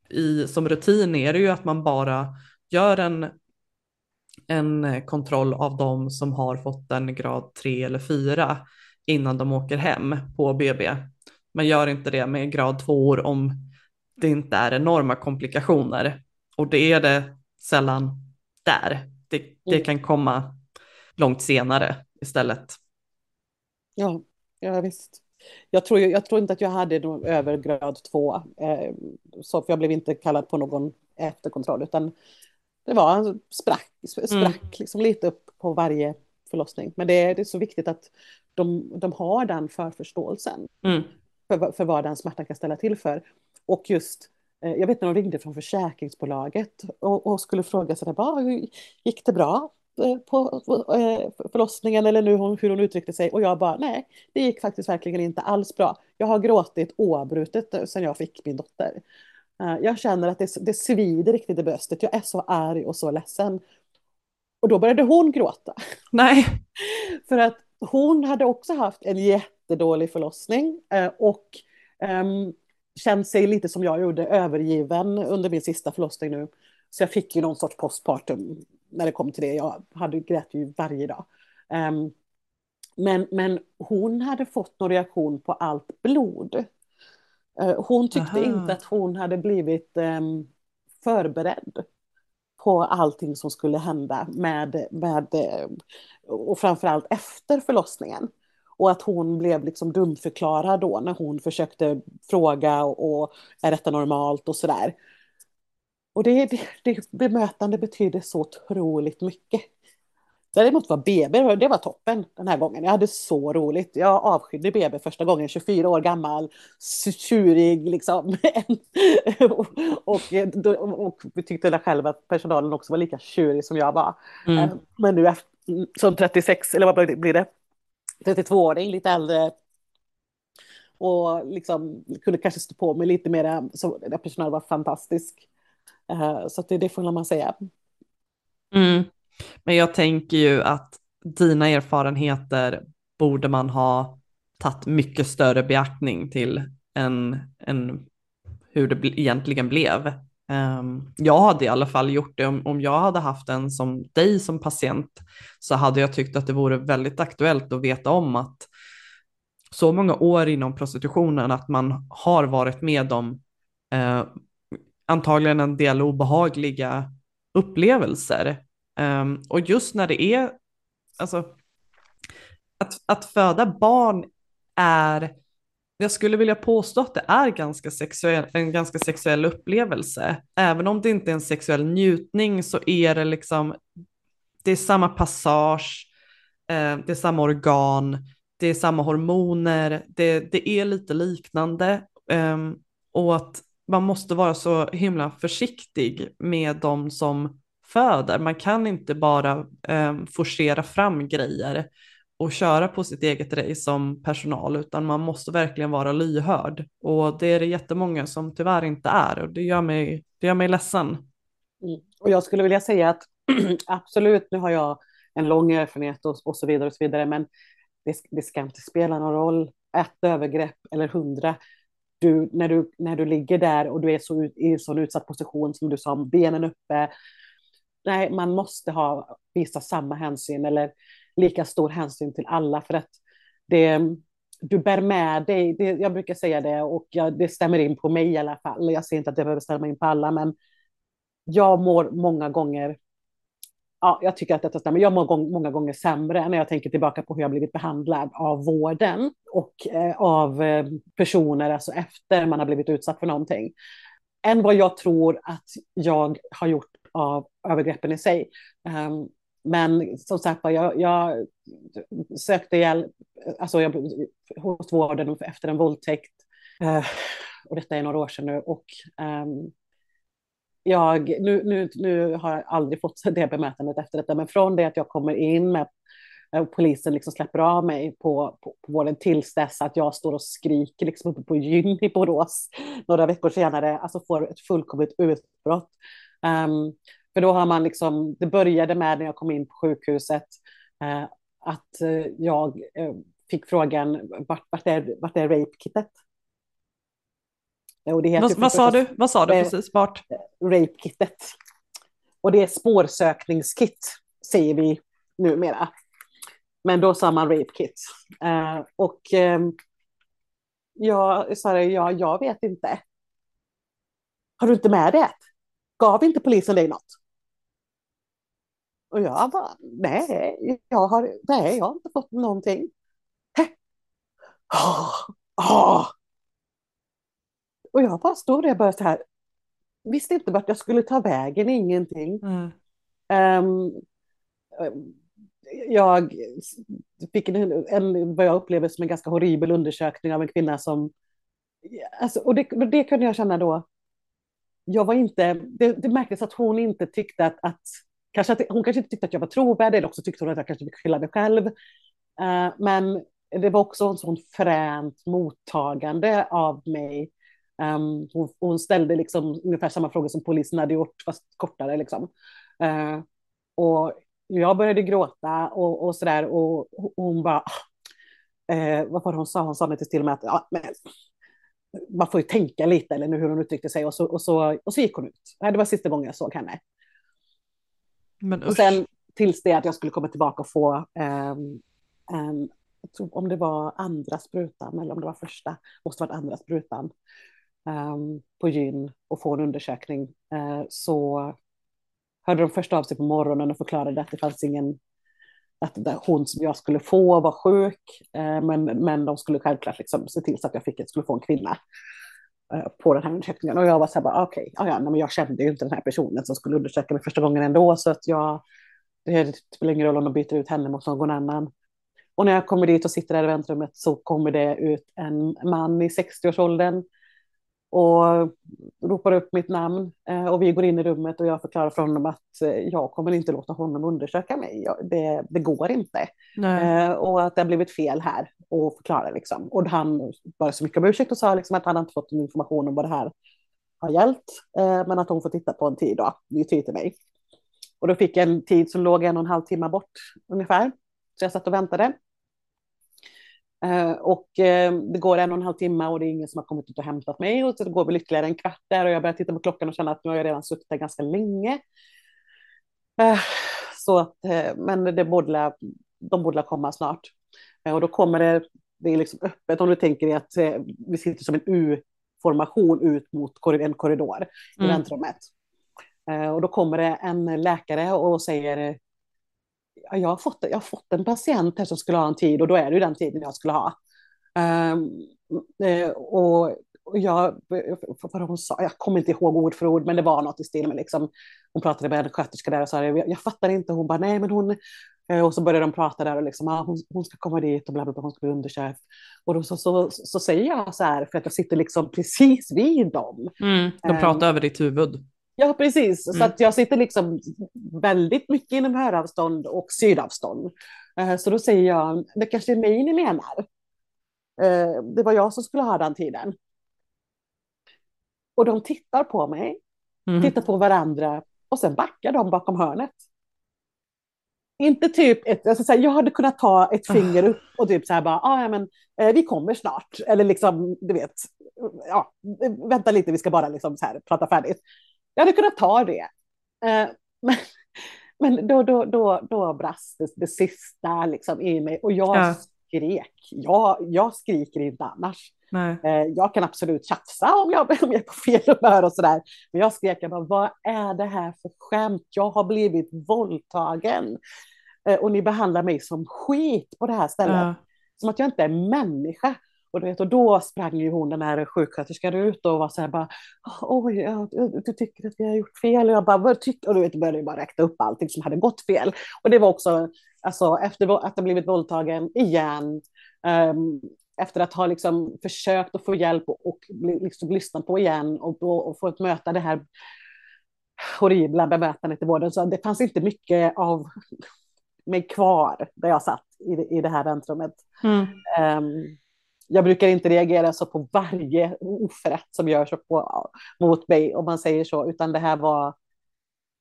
i, som rutin är det ju att man bara gör en, en kontroll av dem som har fått en grad 3 eller 4 innan de åker hem på BB. Man gör inte det med grad 2 om det inte är enorma komplikationer. Och det är det sällan där. Det, det mm. kan komma långt senare istället. Ja, ja visst. Jag tror, jag tror inte att jag hade någon över grad två, eh, så för jag blev inte kallad på någon efterkontroll, utan det var en sprack, sprack mm. liksom lite upp på varje förlossning. Men det är, det är så viktigt att de, de har den förförståelsen mm. för, för vad den smärtan kan ställa till för. Och just, eh, jag vet när de ringde från försäkringsbolaget och, och skulle fråga sig, bara, gick det bra? Eh, på eh, förlossningen eller nu hur hon uttryckte sig och jag bara nej, det gick faktiskt verkligen inte alls bra. Jag har gråtit oavbrutet sedan jag fick min dotter. Jag känner att det, det svider riktigt i bröstet. Jag är så arg och så ledsen. Och då började hon gråta. Nej. För att hon hade också haft en jättedålig förlossning eh, och um, känt sig lite som jag gjorde, övergiven under min sista förlossning nu. Så jag fick ju någon sorts postpartum när det kom till det. Jag hade grät ju varje dag. Um, men, men hon hade fått någon reaktion på allt blod. Uh, hon tyckte Aha. inte att hon hade blivit um, förberedd på allting som skulle hända med, med och framförallt efter förlossningen. Och att hon blev liksom dumförklarad då när hon försökte fråga och, och är detta normalt och sådär. Och det, det, det bemötande betyder så otroligt mycket. Däremot var BB, det var toppen den här gången. Jag hade så roligt. Jag avskydde BB första gången, 24 år gammal, tjurig liksom. och, och, och vi tyckte själva att personalen också var lika tjurig som jag var. Mm. Eh, men nu som 36, eller vad blir det? 32-åring, lite äldre. Och liksom kunde kanske stå på mig lite mer, så personalen var fantastisk. Eh, så det, det får man säga. Mm. Men jag tänker ju att dina erfarenheter borde man ha tagit mycket större beaktning till än, än hur det egentligen blev. Um, jag hade i alla fall gjort det om, om jag hade haft en som dig som patient så hade jag tyckt att det vore väldigt aktuellt att veta om att så många år inom prostitutionen att man har varit med om eh, antagligen en del obehagliga upplevelser Um, och just när det är, alltså, att, att föda barn är, jag skulle vilja påstå att det är ganska sexuell, en ganska sexuell upplevelse. Även om det inte är en sexuell njutning så är det liksom, det är samma passage, eh, det är samma organ, det är samma hormoner, det, det är lite liknande. Um, och att man måste vara så himla försiktig med de som föder. Man kan inte bara eh, forcera fram grejer och köra på sitt eget race som personal, utan man måste verkligen vara lyhörd. Och det är det jättemånga som tyvärr inte är och det gör mig, det gör mig ledsen. Mm. Och jag skulle vilja säga att absolut, nu har jag en lång erfarenhet och, och så vidare och så vidare, men det, det ska inte spela någon roll, ett övergrepp eller hundra. Du, när, du, när du ligger där och du är så i en sån utsatt position som du sa, benen uppe, nej, man måste ha, visa samma hänsyn eller lika stor hänsyn till alla för att det, du bär med dig, det, jag brukar säga det och jag, det stämmer in på mig i alla fall. Jag säger inte att det behöver stämma in på alla, men jag mår många gånger ja, jag tycker att detta stämmer. Jag mår många gånger sämre när jag tänker tillbaka på hur jag blivit behandlad av vården och eh, av eh, personer, alltså efter man har blivit utsatt för någonting, än vad jag tror att jag har gjort av övergreppen i sig. Um, men som sagt jag, jag sökte hjälp alltså jag, hos vården efter en våldtäkt. Uh, och detta är några år sedan nu. Och, um, jag, nu, nu, nu har jag aldrig fått det bemötandet efter detta, men från det att jag kommer in med och polisen liksom släpper av mig på, på, på vården tills dess att jag står och skriker liksom uppe på gyn i Borås några veckor senare, alltså får ett fullkomligt utbrott. Um, för då har man liksom, det började med när jag kom in på sjukhuset, uh, att uh, jag uh, fick frågan, vart, vart är, vart är rape-kittet? Vad, vad sa du? Vad sa du precis? Vart? Rape-kittet. Och det är spårsökningskit, säger vi numera. Men då sa man rape-kit. och jag sa, ja, jag vet inte. Har du inte med det? Gav inte polisen dig något? Och jag bara, nej, jag har, nej, jag har inte fått någonting. Åh, åh. Och jag bara stod där och bara så här, visste inte vart jag skulle ta vägen, ingenting. Mm. Um, jag fick en, en, vad jag upplever som en ganska horribel undersökning av en kvinna som, alltså, och det, det kunde jag känna då, jag var inte, det, det märktes att hon inte tyckte att, att kanske att, hon kanske inte tyckte att jag var trovärdig, eller också tyckte hon att jag kanske fick skylla mig själv. Uh, men det var också en sån fränt mottagande av mig. Um, hon, hon, ställde liksom ungefär samma frågor som polisen hade gjort, fast kortare. Liksom. Uh, och jag började gråta och, och sådär och hon bara, uh, vad var det hon sa? Hon sa till och med att ja, men, man får ju tänka lite, eller hur hon uttryckte sig. Och så, och så, och så gick hon ut. Det var sista gången jag såg henne. Men, och sen tills det att jag skulle komma tillbaka och få um, um, om det var andra sprutan eller om det var första, måste varit andra sprutan Ehm, på gyn och få en undersökning, uh, så hörde de först av sig på morgonen och förklarade att det fanns ingen att hon som jag skulle få var sjuk, uh, men, men de skulle självklart liksom se till så att jag fick, skulle få en kvinna eh, på den här undersökningen. Och jag var så här, okej, okay, ja, men jag kände ju inte den här personen som skulle undersöka mig första gången ändå, så att jag, det spelar ingen roll om de byter ut henne mot någon annan. Och när jag kommer dit och sitter där i väntrummet så kommer det ut en man i 60-årsåldern och ropar upp mitt namn eh, och vi går in i rummet och jag förklarar för honom att eh, jag kommer inte låta honom undersöka mig. Det, det går inte. Nej. Eh, och att det har blivit fel här och förklara liksom. Och han bad så mycket om ursäkt och sa liksom att han inte fått information om vad det här har gällt, men att hon får titta på en tid då, ny tid till mig. Och då fick jag en tid som låg en och en halv timme bort ungefär. Så jag satt och väntade. Uh, och uh, det går en och en halv timme och det är ingen som har kommit ut och hämtat mig. Och så det går väl ytterligare en kvart där och jag börjar titta på klockan och känna att nu har jag redan suttit där ganska länge. Uh, så att, men det borde, de borde komma snart. och då kommer det, det är liksom öppet om du tänker dig att vi sitter som en U-formation ut mot en korridor mm. i väntrummet. och då kommer det en läkare och säger jag har, fått, jag har fått en patient här som skulle ha en tid och då är det ju den tiden jag skulle ha. Um, och, jag, vad hon sa, jag kommer inte ihåg ord för ord, men det var något i stil med liksom, hon pratade med en sköterska där och sa, jag, jag fattar inte, hon bara, nej men hon, eh, och så började de prata där och liksom, ah, hon, hon ska komma dit och bla bla bla, hon ska bli undersökt. Och då så, så, så, så, säger jag så här, för att jag sitter liksom precis vid dem. Mm, de pratar um, över ditt huvud. Ja, precis. Mm. Så att jag sitter liksom väldigt mycket inom höravstånd och sydavstånd. Uh, så då säger jag, det kanske är mig ni menar. Uh, det var jag som skulle ha den tiden. Och de tittar på mig, mm. tittar på varandra och sen backar de bakom hörnet. Inte typ, ett, jag, säga, jag hade kunnat ta ett finger upp och typ så här bara, ah, ja men eh, vi kommer snart. Eller liksom, du vet, ja, vänta lite, vi ska bara liksom så här prata färdigt. Jag hade kunnat ta det. Eh, men men då, då, då, då brast det, det sista liksom i mig och jag ja. skrek. Jag, jag skriker inte annars. Eh, jag kan absolut tjafsa om jag, om jag är på fel humör och sådär. Men jag skrek, jag bara, vad är det här för skämt? Jag har blivit våldtagen. Eh, och ni behandlar mig som skit på det här stället. Ja. Som att jag inte är människa. Och, du vet, och då sprang ju hon, den här sjuksköterskan, ut och var så här bara, oj, ja, du tycker att vi har gjort fel? Och jag bara, vad tycker Och du vet, började bara räkna upp allting som hade gått fel. Och det var också, alltså efter att ha blivit våldtagen igen, um, efter att ha liksom försökt att få hjälp och, och liksom lyssna på igen och, och, och få möta det här horribla bemötandet i vården. Så det fanns inte mycket av mig kvar där jag satt i, i det här väntrummet. Mm. Um, jag brukar inte reagera så på varje oförrätt som görs på, mot mig, om man säger så, utan det här var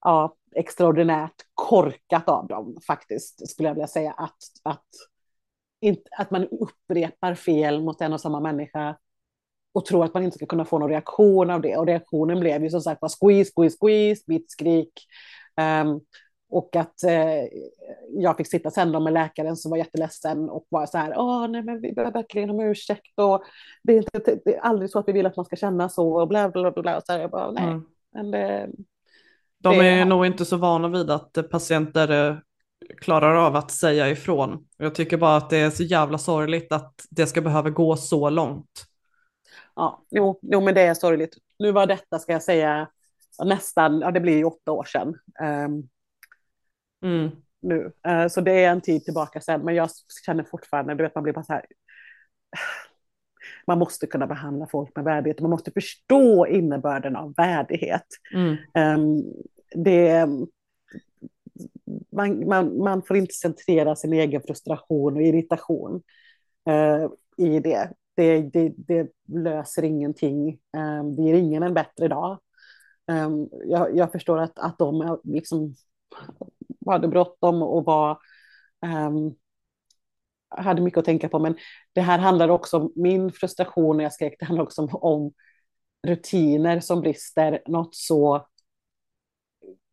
ja, extraordinärt korkat av dem faktiskt, skulle jag vilja säga, att, att, inte, att man upprepar fel mot en och samma människa och tror att man inte ska kunna få någon reaktion av det. Och reaktionen blev ju som sagt bara squeeze, squeeze, squeeze, bitskrik. Um, ehm, och att eh, jag fick sitta sen med läkaren som var jätteledsen och var så här, åh nej men vi behöver verkligen om ursäkt och det är, inte, det är aldrig så att vi vill att man ska känna så och bla bla bla. bla. Så här, jag bara, nej. Mm. Men det, De är det, nog inte så vana vid att patienter klarar av att säga ifrån. Jag tycker bara att det är så jävla sorgligt att det ska behöva gå så långt. Ja, jo, jo men det är sorgligt. Nu var detta, ska jag säga, nästan, ja det blir ju åtta år sedan. Um, mm. Nu. Uh, så det är en tid tillbaka sedan, men jag känner fortfarande, du vet man blir bara så här, man måste kunna behandla folk med värdighet, man måste förstå innebörden av värdighet. Mm. Um, det, man, man, man får inte centrera sin egen frustration och irritation uh, i det. Det, det. det, löser ingenting, um, det ger ingen en bättre dag. Um, jag, jag, förstår att, att de liksom hade bråttom och var um, ehm, hade mycket att tänka på, men det här handlar också om min frustration när jag skrek, det handlar också om, om rutiner som brister. Något så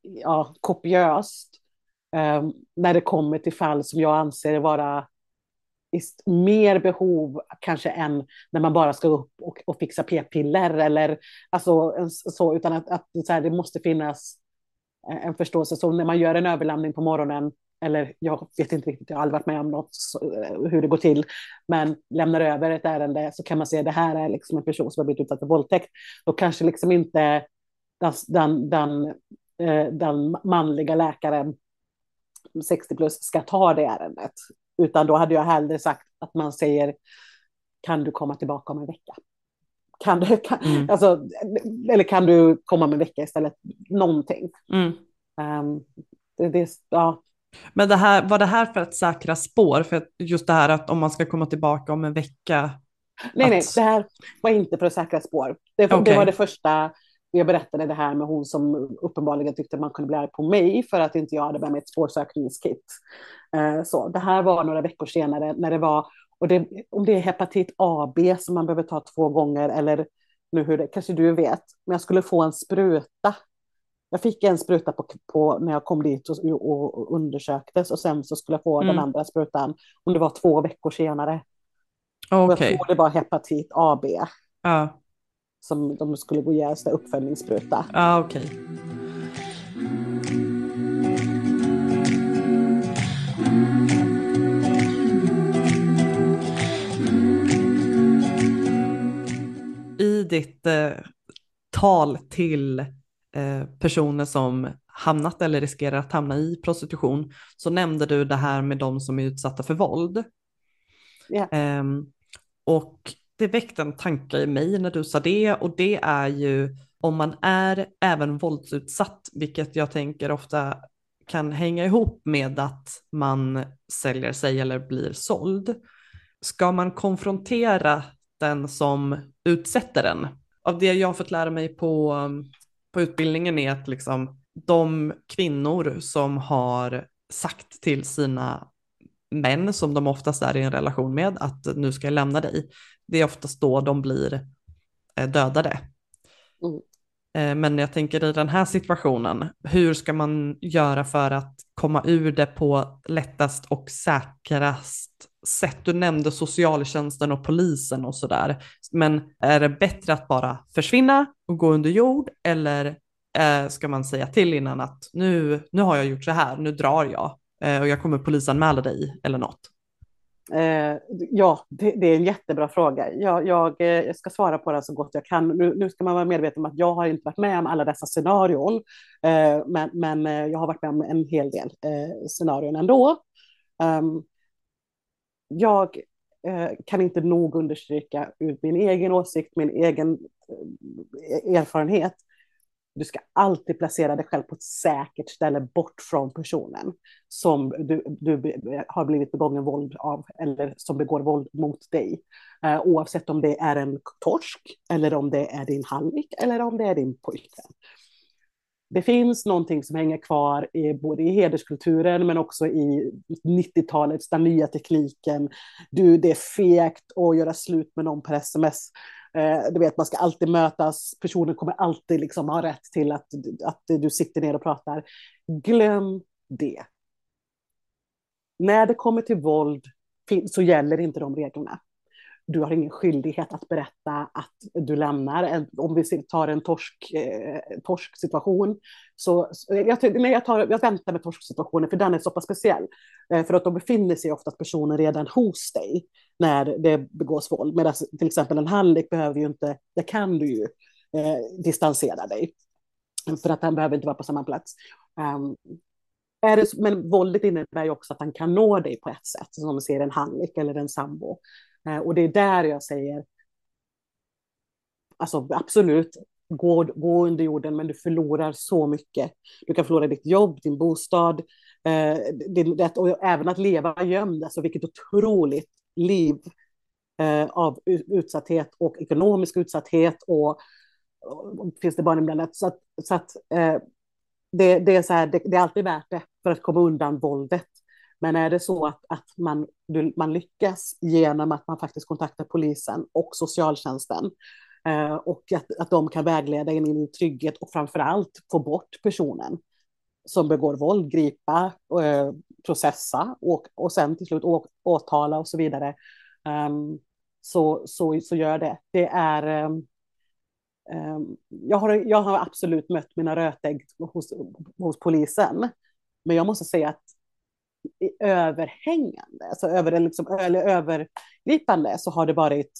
ja, kopiöst um, när det kommer till fall som jag anser vara mer behov kanske än när man bara ska upp och, och fixa p-piller eller alltså så, utan att, att så här, det måste finnas Eh, en förståelse. Så när man gör en överlämning på morgonen eller jag vet inte riktigt, jag har aldrig varit med om något, eh, hur det går till, men lämnar över ett ärende så kan man se det här är liksom en person som har blivit utsatt för våldtäkt. Då kanske liksom inte den, den, den, eh, den manliga läkaren 60 plus ska ta det ärendet, utan då hade jag hellre sagt att man säger kan du komma tillbaka om en vecka? Kan du, kan, mm. alltså, eller kan du komma om en vecka istället? Någonting. Mm. Um, det, det, ja, men det här, var det här för att säkra spår? För just det här att om man ska komma tillbaka om en vecka? Nej, att... nej, det här var inte för att säkra spår. Det, okay. det var det första jag berättade det här med hon som uppenbarligen tyckte man kunde bli arg på mig för att inte jag hade med mig ett spårsökningskit. Uh, så det här var några veckor senare när det var, och det, om det är hepatit AB som man behöver ta två gånger eller nu hur det, kanske du vet, men jag skulle få en spruta jag fick en spruta på, på när jag kom dit och, och, och undersöktes och sen så skulle jag få mm. den andra sprutan om det var två veckor senare. Okay. jag tror det var hepatit AB. Ja. Som de skulle gå och ge uppföljningsspruta. Ja, okej. Okay. I ditt eh, tal till Eh, personer som hamnat eller riskerar att hamna i prostitution så nämnde du det här med de som är utsatta för våld. Yeah. Och det väckte en tanke i mig när du sa det och det är ju om man är även våldsutsatt, vilket jag tänker ofta kan hänga ihop med att man säljer sig eller blir såld. Ska man konfrontera den som utsätter den? Av det jag har fått lära mig på på utbildningen är att liksom de kvinnor som har sagt till sina män som de oftast är i en relation med att nu ska jag lämna dig. Det är oftast då de blir eh, dödade. Mm. Eh, men jag tänker i den här situationen, hur ska man göra för att komma ur det på lättast och säkrast sätt? Du nämnde socialtjänsten och polisen och sådär, men är det bättre att bara försvinna och gå under jord eller eh, ska man säga till innan att nu, nu har jag gjort så här, nu drar jag eh, och jag kommer polisanmäla dig eller något? Eh, ja, det, det, är en jättebra fråga. Jag, jag, eh, jag, ska svara på den så gott jag kan. Nu, nu, ska man vara medveten om att jag har inte varit med om alla dessa scenarion, eh, men, men eh, jag har varit med om en hel del eh, scenarion ändå. Um, jag eh, kan inte nog understryka ur min egen åsikt, min egen eh, erfarenhet, du ska alltid placera dig själv på ett säkert ställe bort från personen som du, du har blivit begången våld av eller som begår våld mot dig. Eh, oavsett om det är en torsk eller om det är din hallick eller om det är din pojkvän. Det finns någonting som hänger kvar i, både i hederskulturen men också i 90-talets, den nya tekniken. Du, det är fegt att göra slut med någon per sms. Eh, du vet, man ska alltid mötas, personen kommer alltid liksom ha rätt till att, att du sitter ner och pratar. Glöm det. När det kommer till våld så gäller inte de reglerna du har ingen skyldighet att berätta att du lämnar. Eh, om vi tar en torsk, eh, torsksituation, så eh, jag, nej, jag, tar, jag väntar med torsksituationen, för den är så pass speciell. Eh, för att då befinner sig ofta personen redan hos dig när det begås våld. Medan till exempel en hallick behöver ju inte, det kan du ju eh, distansera dig. För att han behöver inte vara på samma plats. Um, är det, men våldet innebär ju också att han kan nå dig på ett sätt, som ser en hallick eller en sambo. Eh, och det är där jag säger, alltså absolut, gå, gå under jorden, men du förlorar så mycket. Du kan förlora ditt jobb, din bostad, eh, det, det, och även att leva gömd, alltså vilket otroligt liv eh, av utsatthet och ekonomisk utsatthet och, och finns det barn inblandat. Så att, så att eh, det, det, är så här, det, det, är alltid värt det för att komma undan våldet. Men är det så att, att man, man lyckas genom att man faktiskt kontaktar polisen och socialtjänsten eh, och att, att de kan vägleda in i trygghet och framför allt få bort personen som begår våld, gripa, eh, processa och, och sen till slut å, åtala och så vidare. Um, så, så, så gör det. Det är um, jag, har, jag har absolut mött mina rötägg hos, hos polisen. Men jag måste säga att överhängande, alltså över, liksom, eller övergripande, så har det varit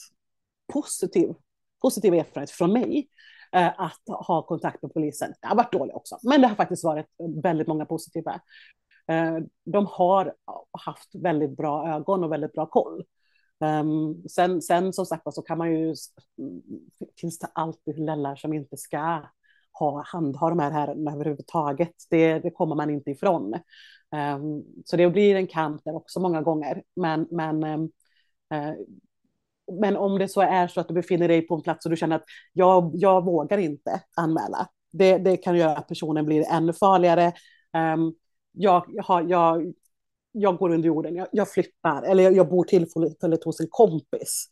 positiv, positiv erfarenhet från mig eh, att ha kontakt med polisen. Det har varit dåligt också, men det har faktiskt varit väldigt många positiva. Eh, de har haft väldigt bra ögon och väldigt bra koll. Um, sen, sen som sagt så kan man ju, mm, finns det alltid lällar som inte ska ha, handha de här ärendena överhuvudtaget. Det, det kommer man inte ifrån. Um, så det blir en kamp där också många gånger. Men, men, um, uh, men om det så är så att du befinner dig på en plats och du känner att jag, jag vågar inte anmäla. Det, det kan göra att personen blir ännu farligare. Um, jag, jag, jag, jag går under jorden, jag, jag flyttar, eller jag, jag bor tillfälligt hos en kompis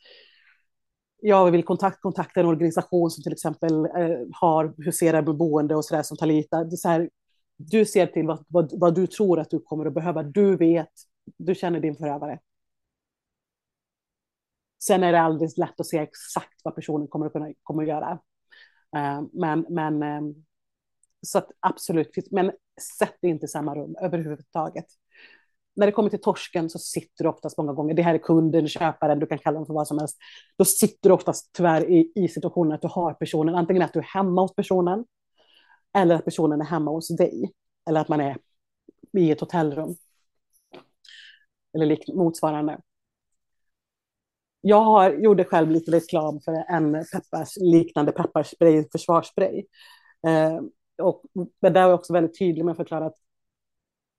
jag vill kontakt, kontakta en organisation som till exempel eh, har huserar med boende och sådär som Talita. Det så här, du ser till vad, vad, vad, du tror att du kommer att behöva. Du vet, du känner din förövare. Sen är det alldeles lätt att se exakt vad personen kommer att, kunna, kommer att göra. Eh, men, men eh, så att absolut, men sätt det inte i samma rum överhuvudtaget när det kommer till torsken så sitter du oftast många gånger, det här är kunden, köparen, du kan kalla dem för vad som helst, då sitter du oftast tyvärr i, i situationen att du har personen, antingen att du är hemma hos personen, eller att personen är hemma hos dig, eller att man är i ett hotellrum. Eller motsvarande. Jag har, gjorde själv lite reklam för en peppars, liknande pepparspray, försvarsspray. Eh, och, men där var jag också väldigt tydlig med att förklara att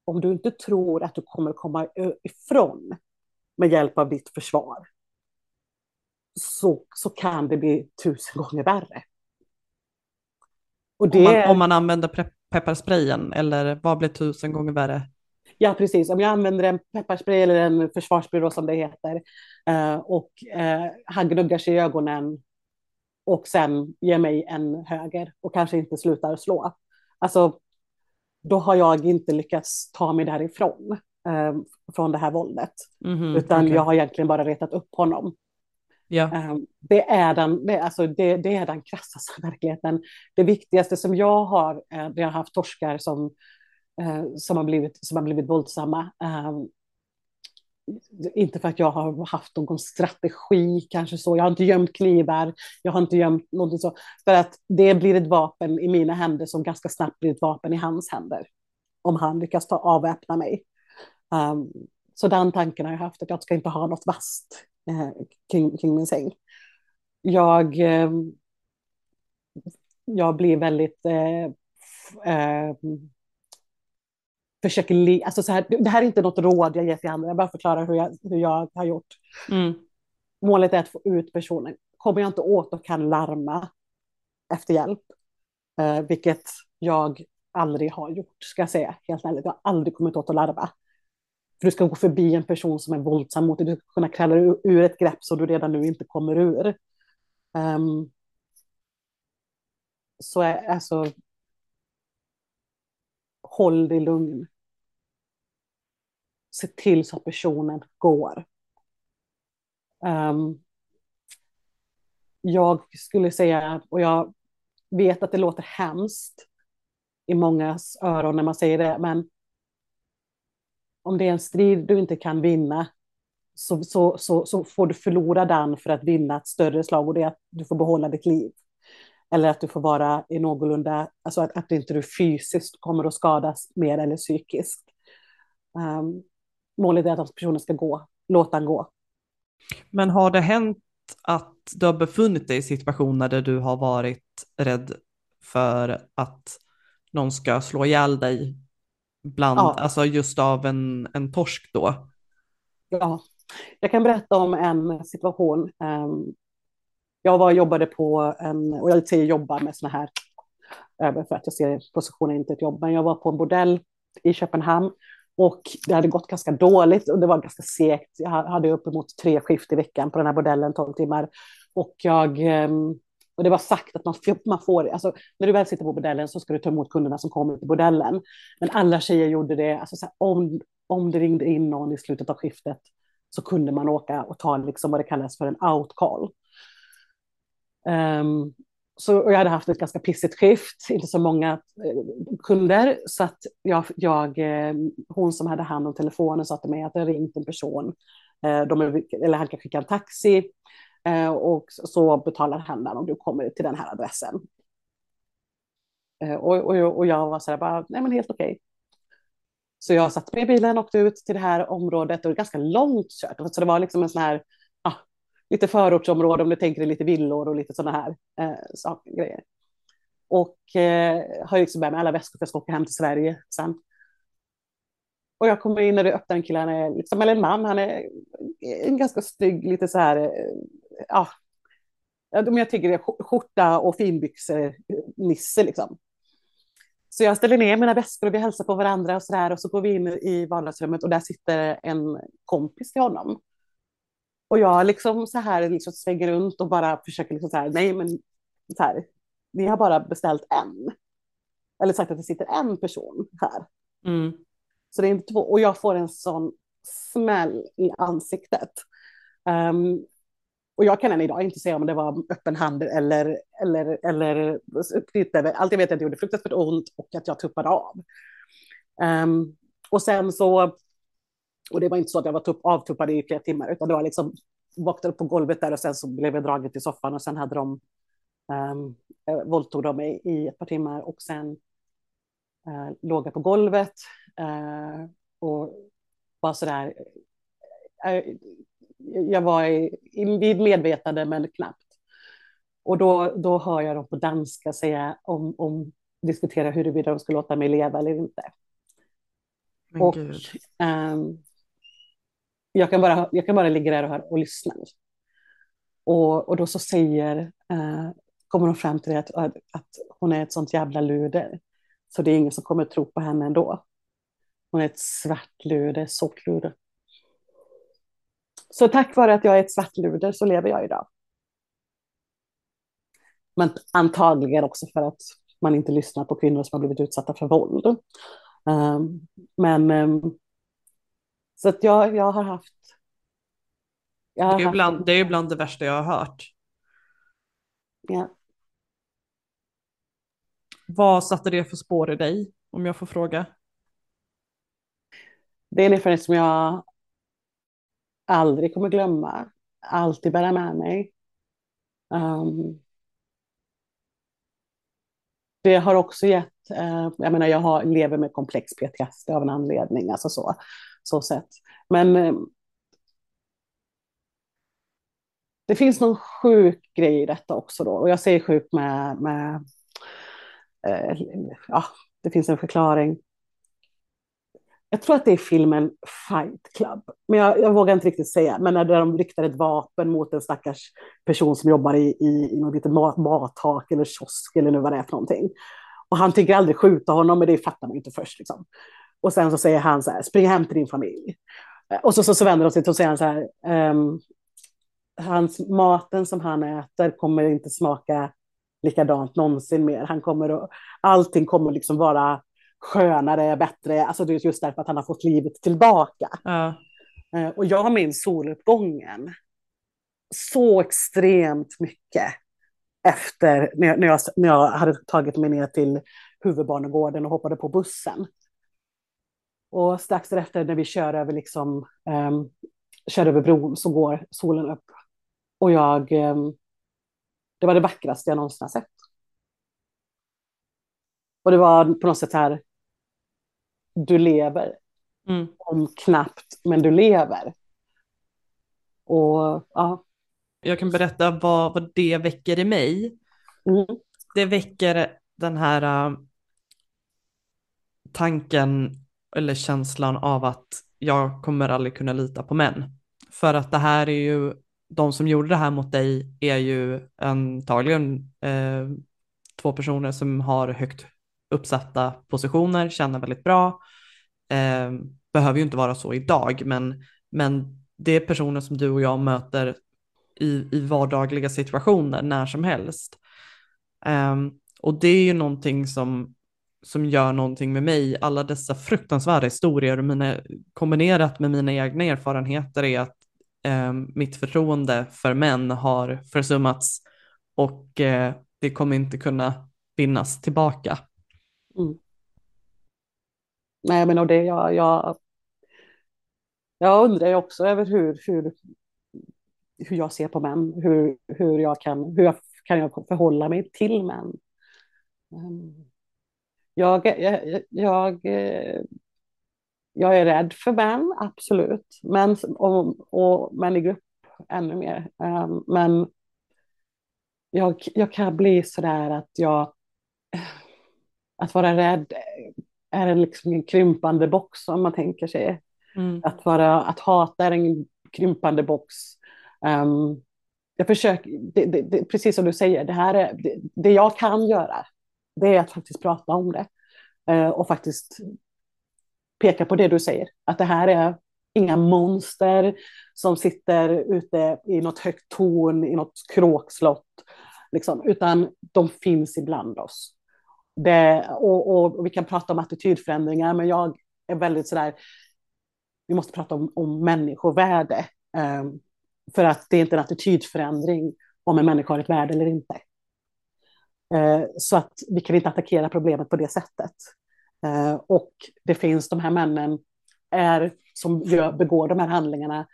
om du inte tror att du kommer komma ifrån med hjälp av ditt försvar, så, så kan det bli tusen gånger värre. Det... om, man, om man använder pepparsprayen, eller vad blir tusen gånger värre? Ja, precis. Om jag använder en pepparspray eller en försvarsspray som det heter eh, och eh, han gnuggar sig i ögonen och sen ger mig en höger och kanske inte slutar slå. Alltså, då har jag inte lyckats ta mig därifrån, eh, från det här våldet. Mm -hmm, utan okay. jag har egentligen bara retat upp honom. Ja. Eh, det, är den, det, alltså det, det är den krassaste verkligheten. Det viktigaste som jag har, eh, jag har haft torskar som, eh, som, har blivit, som har blivit våldsamma, eh, inte för att jag har haft någon strategi, kanske så. Jag har inte gömt knivar, jag har inte gömt någonting så. För att det blir ett vapen i mina händer som ganska snabbt blir ett vapen i hans händer. Om han lyckas ta avväpna mig. Um, så den tanken har jag haft, att jag ska inte ha något vasst eh, kring, kring, min säng. Jag, eh, jag blir väldigt eh, ehm, försöker, alltså så här, det här är inte något råd jag ger till andra, jag bara förklarar hur jag, hur jag har gjort. Mm. Målet är att få ut personen. Kommer jag inte åt och kan larma efter hjälp, eh, vilket jag aldrig har gjort, ska jag säga, helt ärligt. Jag har aldrig kommit åt att larva. För du ska gå förbi en person som är våldsam mot dig, du ska kunna krälla ur ett grepp så du redan nu inte kommer ur. Um, så är, alltså, håll dig lugn. Se till så att personen går. Um, jag skulle säga, och jag vet att det låter hemskt i mångas öron när man säger det, men om det är en strid du inte kan vinna så, så, så, så får du förlora den för att vinna ett större slag och det är att du får behålla ditt liv. Eller att du får vara i någorlunda, alltså att, att inte du fysiskt kommer att skadas mer eller psykiskt. Um, målet är att personen ska gå, låta den gå. Men har det hänt att du har befunnit dig i situationer där du har varit rädd för att någon ska slå ihjäl dig bland, ja. alltså just av en, en torsk då? Ja, jag kan berätta om en situation. Um, jag var jobbade på en, och jag säger jobba med såna här, eh, för att jag ser positionen inte ett jobb, men jag var på en bordell i Köpenhamn och det hade gått ganska dåligt och det var ganska segt. Jag hade uppemot tre skift i veckan på den här bordellen, 12 timmar. Och, jag, ehm, och det var sagt att man, man får, alltså, när du väl sitter på bordellen så ska du ta emot kunderna som kommer till bordellen. Men alla tjejer gjorde det, alltså, här, om, om det ringde in någon i slutet av skiftet så kunde man åka och ta liksom vad det kallas för en out call. Um, så jag hade haft ett ganska pissigt skift, inte så många eh, kunder, så att jag, jag, eh, hon som hade hand om telefonen sa till mig att det ringt en person, eh, de, eller han kan skicka en taxi eh, och så betalar han den om du kommer till den här adressen. Eh, och, och, och jag var så här, bara, nej men helt okej. Okay. Så jag satt i bilen och åkte ut till det här området och det var ganska långt kört, så det var liksom en sån här lite förortsområde om du tänker dig lite villor och lite sådana här eh, saker, grejer. Och eh, har liksom med mig alla väskor för jag ska åka hem till Sverige sen. Och jag kommer in och det öppnar en kille, han är liksom, eller en man, han är en ganska snygg, lite så här, eh, ja, om jag tänker det, skjorta och finbyxor, nisse liksom. Så jag ställer ner mina väskor och vi hälsar på varandra och så där och så går vi in i vardagsrummet och där sitter en kompis till honom och jag liksom så här liksom svänger runt och bara försöker liksom så här, nej men så här, vi har bara beställt en. Eller sagt att det sitter en person här. Mm. Så det är inte två, och jag får en sån smäll i ansiktet. Um, och jag kan än idag inte säga om det var öppen hand eller, eller, eller knytnäve. Allt jag vet är att det gjorde fruktansvärt ont och att jag tuppade av. Um, och sen så och det var inte så att jag var tupp, avtuppad i flera timmar, utan det var liksom vaknade upp på golvet där och sen så blev jag dragen till soffan och sen hade de um, våldtog de mig i ett par timmar och sen uh, låg jag på golvet uh, och var sådär. Uh, jag var i, vid medvetande men knappt. Och då, då hör jag dem på danska säga om, om diskutera huruvida de ska låta mig leva eller inte. Men och um, jag kan bara, jag kan bara ligga där och, och lyssna. Och, och då så säger, eh, kommer hon fram till det att, att, hon är ett sånt jävla luder. Så det är ingen som kommer tro på henne ändå. Hon är ett svartluder, sortluder. Så tack vare att jag är ett svartluder så lever jag idag. Men antagligen också för att man inte lyssnar på kvinnor som har blivit utsatta för våld. Um, men um, så att jag, jag har haft... Jag har det, är bland, det är bland det värsta jag har hört. Ja. Vad satte det för spår i dig, om jag får fråga? Det är en erfarenhet som jag aldrig kommer glömma, alltid bära med mig. Um, det har också gett, uh, jag menar jag har, lever med komplex PTSD av en anledning, alltså så så sätt. Men eh, det finns någon sjuk grej i detta också då. Och jag säger sjuk med, med eh, ja, det finns en förklaring. Jag tror att det är filmen Fight Club, men jag, jag vågar inte riktigt säga. Men när de riktar ett vapen mot en stackars person som jobbar i, i, i något litet mathak eller kiosk eller nu vad det är för någonting. Och han tänker aldrig skjuta honom, men det fattar man inte först. Liksom. Och sen så säger han så här, spring hem till din familj. Och så, så, så vänder de sig till och säger han så här, um, hans maten som han äter kommer inte smaka likadant någonsin mer. Han kommer att, allting kommer liksom vara skönare, bättre, alltså det är just därför att han har fått livet tillbaka. Ja. Uh, och jag minns soluppgången. så extremt mycket efter när jag, när jag, när jag hade tagit mig ner till huvudbarnegården och hoppade på bussen. Och strax därefter när vi kör över, liksom, um, kör över bron så går solen upp. Och jag, um, det var det vackraste jag någonsin har sett. Och det var på något sätt här, du lever. Mm. Om knappt, men du lever. Och ja. Jag kan berätta vad, vad det väcker i mig. Mm. Det väcker den här uh, tanken eller känslan av att jag kommer aldrig kunna lita på män. För att det här är ju, de som gjorde det här mot dig är ju antagligen eh, två personer som har högt uppsatta positioner, känner väldigt bra. Eh, behöver ju inte vara så idag, men, men det är personer som du och jag möter i, i vardagliga situationer när som helst. Eh, och det är ju någonting som som gör någonting med mig. Alla dessa fruktansvärda historier mina, kombinerat med mina egna erfarenheter är att eh, mitt förtroende för män har försummats och eh, det kommer inte kunna vinnas tillbaka. Mm. Nej, men och det jag, jag, jag undrar också över hur, hur, hur jag ser på män, hur, hur, jag kan, hur jag, kan jag förhålla mig till män. Um, jag, jag, jag, jag är rädd för män, absolut. Men, och, och män i grupp ännu mer. Um, men jag, jag kan bli sådär att jag... Att vara rädd är en, liksom en krympande box om man tänker sig. Mm. Att, vara, att hata är en krympande box. Um, jag försöker, det, det, det, precis som du säger, det här är det jag kan göra det är att faktiskt prata om det. Eh, och faktiskt peka på det du säger. Att det här är inga monster som sitter ute i något högt torn, i något kråkslott. Liksom, utan de finns ibland oss. Det, och, och, och, vi kan prata om attitydförändringar, men jag är väldigt sådär, vi måste prata om, om människovärde. Um, för att det är inte en attitydförändring om en människa har ett värde eller inte. Eh, så att vi kan inte attackera problemet på det sättet. Eh, och det finns de här männen är, som gör, begår de här handlingarna.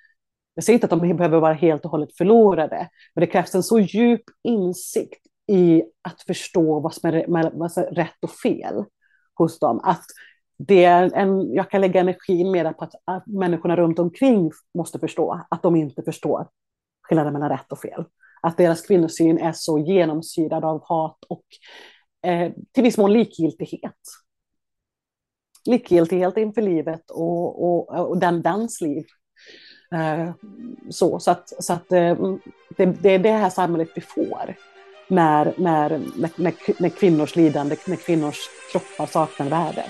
Jag säger inte att de behöver vara helt och hållet förlorade, men det krävs en så djup insikt i att förstå vad som är, vad som är rätt och fel hos dem. Att det är en, jag kan lägga energin mer på att, att människorna runt omkring måste förstå att de inte förstår skillnaden mellan rätt och fel att deras kvinnosyn är så genomsyrad av hat och eh, till viss mån likgiltighet. Likgiltighet inför livet och, och, och den dans liv. Eh, så så att, så att eh, det, det är det här samhället vi får när, när, när, när kvinnors lidande, när kvinnors kroppar saknar värde.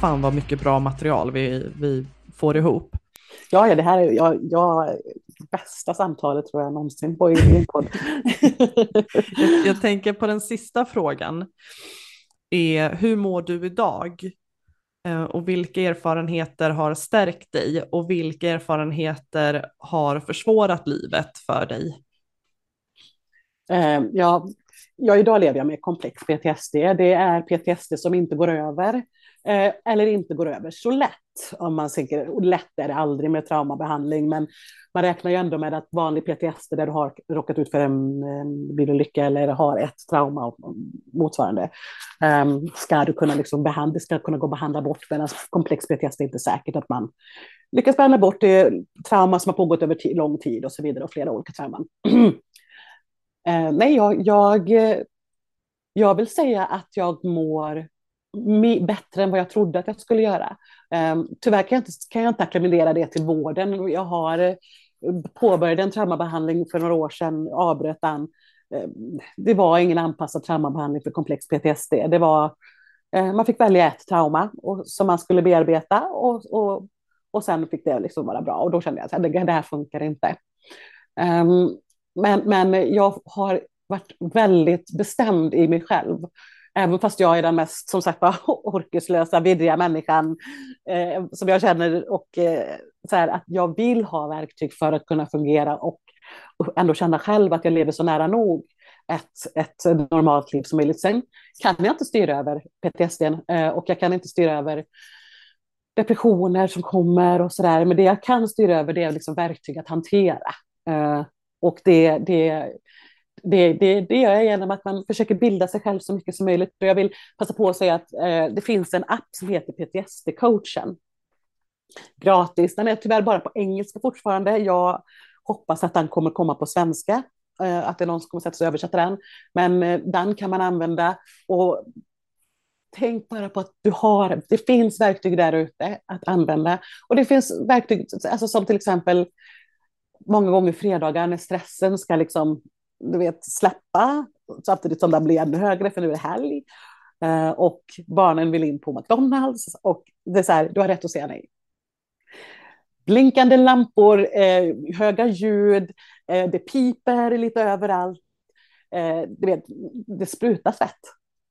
Fan vad mycket bra material vi, vi får ihop. Ja, ja det här är jag, jag, bästa samtalet tror jag någonsin på i en podd. jag, jag tänker på den sista frågan. Är, hur mår du idag? Eh, och vilka erfarenheter har stärkt dig och vilka erfarenheter har försvårat livet för dig? Eh, ja, ja, idag lever jag med komplex PTSD. Det är PTSD som inte går över eh, eller inte går över så lätt. Om man tänker, lätt är det aldrig med traumabehandling, men man räknar ju ändå med att vanlig PTSD där du har råkat ut för en, en bilolycka eller har ett trauma och motsvarande, um, ska du kunna liksom behandla, ska kunna gå och behandla bort, medan komplex PTSD är inte säkert att man lyckas behandla bort det trauma som har pågått över lång tid och så vidare och flera olika trauman. uh, nej, jag, jag, jag vill säga att jag mår bättre än vad jag trodde att jag skulle göra. Ehm, tyvärr kan jag, inte, kan jag inte acklimera det till vården. Jag har eh, påbörjat en traumabehandling för några år sedan, avbröt den. Ehm, det var ingen anpassad traumabehandling för komplex PTSD. Det var, eh, man fick välja ett trauma och, som man skulle bearbeta och, och, och sen fick det liksom vara bra. Och då kände jag att det, det här funkar inte. Ehm, men, men jag har varit väldigt bestämd i mig själv. Även fast jag är den mest, som sagt orkeslösa, vidriga människan eh, som jag känner och eh, så här, att jag vill ha verktyg för att kunna fungera och, och ändå känna själv att jag lever så nära nog ett, ett normalt liv som möjligt. Sen kan jag inte styra över PTSD eh, och jag kan inte styra över depressioner som kommer och sådär. Men det jag kan styra över det är liksom verktyg att hantera. Eh, och det, det, det, det, det gör jag genom att man försöker bilda sig själv så mycket som möjligt. Och jag vill passa på att säga att eh, det finns en app som heter PTSD-coachen. Gratis. Den är tyvärr bara på engelska fortfarande. Jag hoppas att den kommer komma på svenska. Eh, att det är någon som kommer sätta sig och översätta den. Men eh, den kan man använda. Och tänk bara på att du har, det finns verktyg där ute att använda. Och det finns verktyg, alltså som till exempel många gånger fredagar när stressen ska liksom, du vet, släppa, samtidigt som den blir ännu högre för nu är det helg. Eh, och barnen vill in på McDonalds och det är så här, du har rätt att säga nej. Blinkande lampor, eh, höga ljud, eh, det piper lite överallt. Eh, du vet, det sprutar svett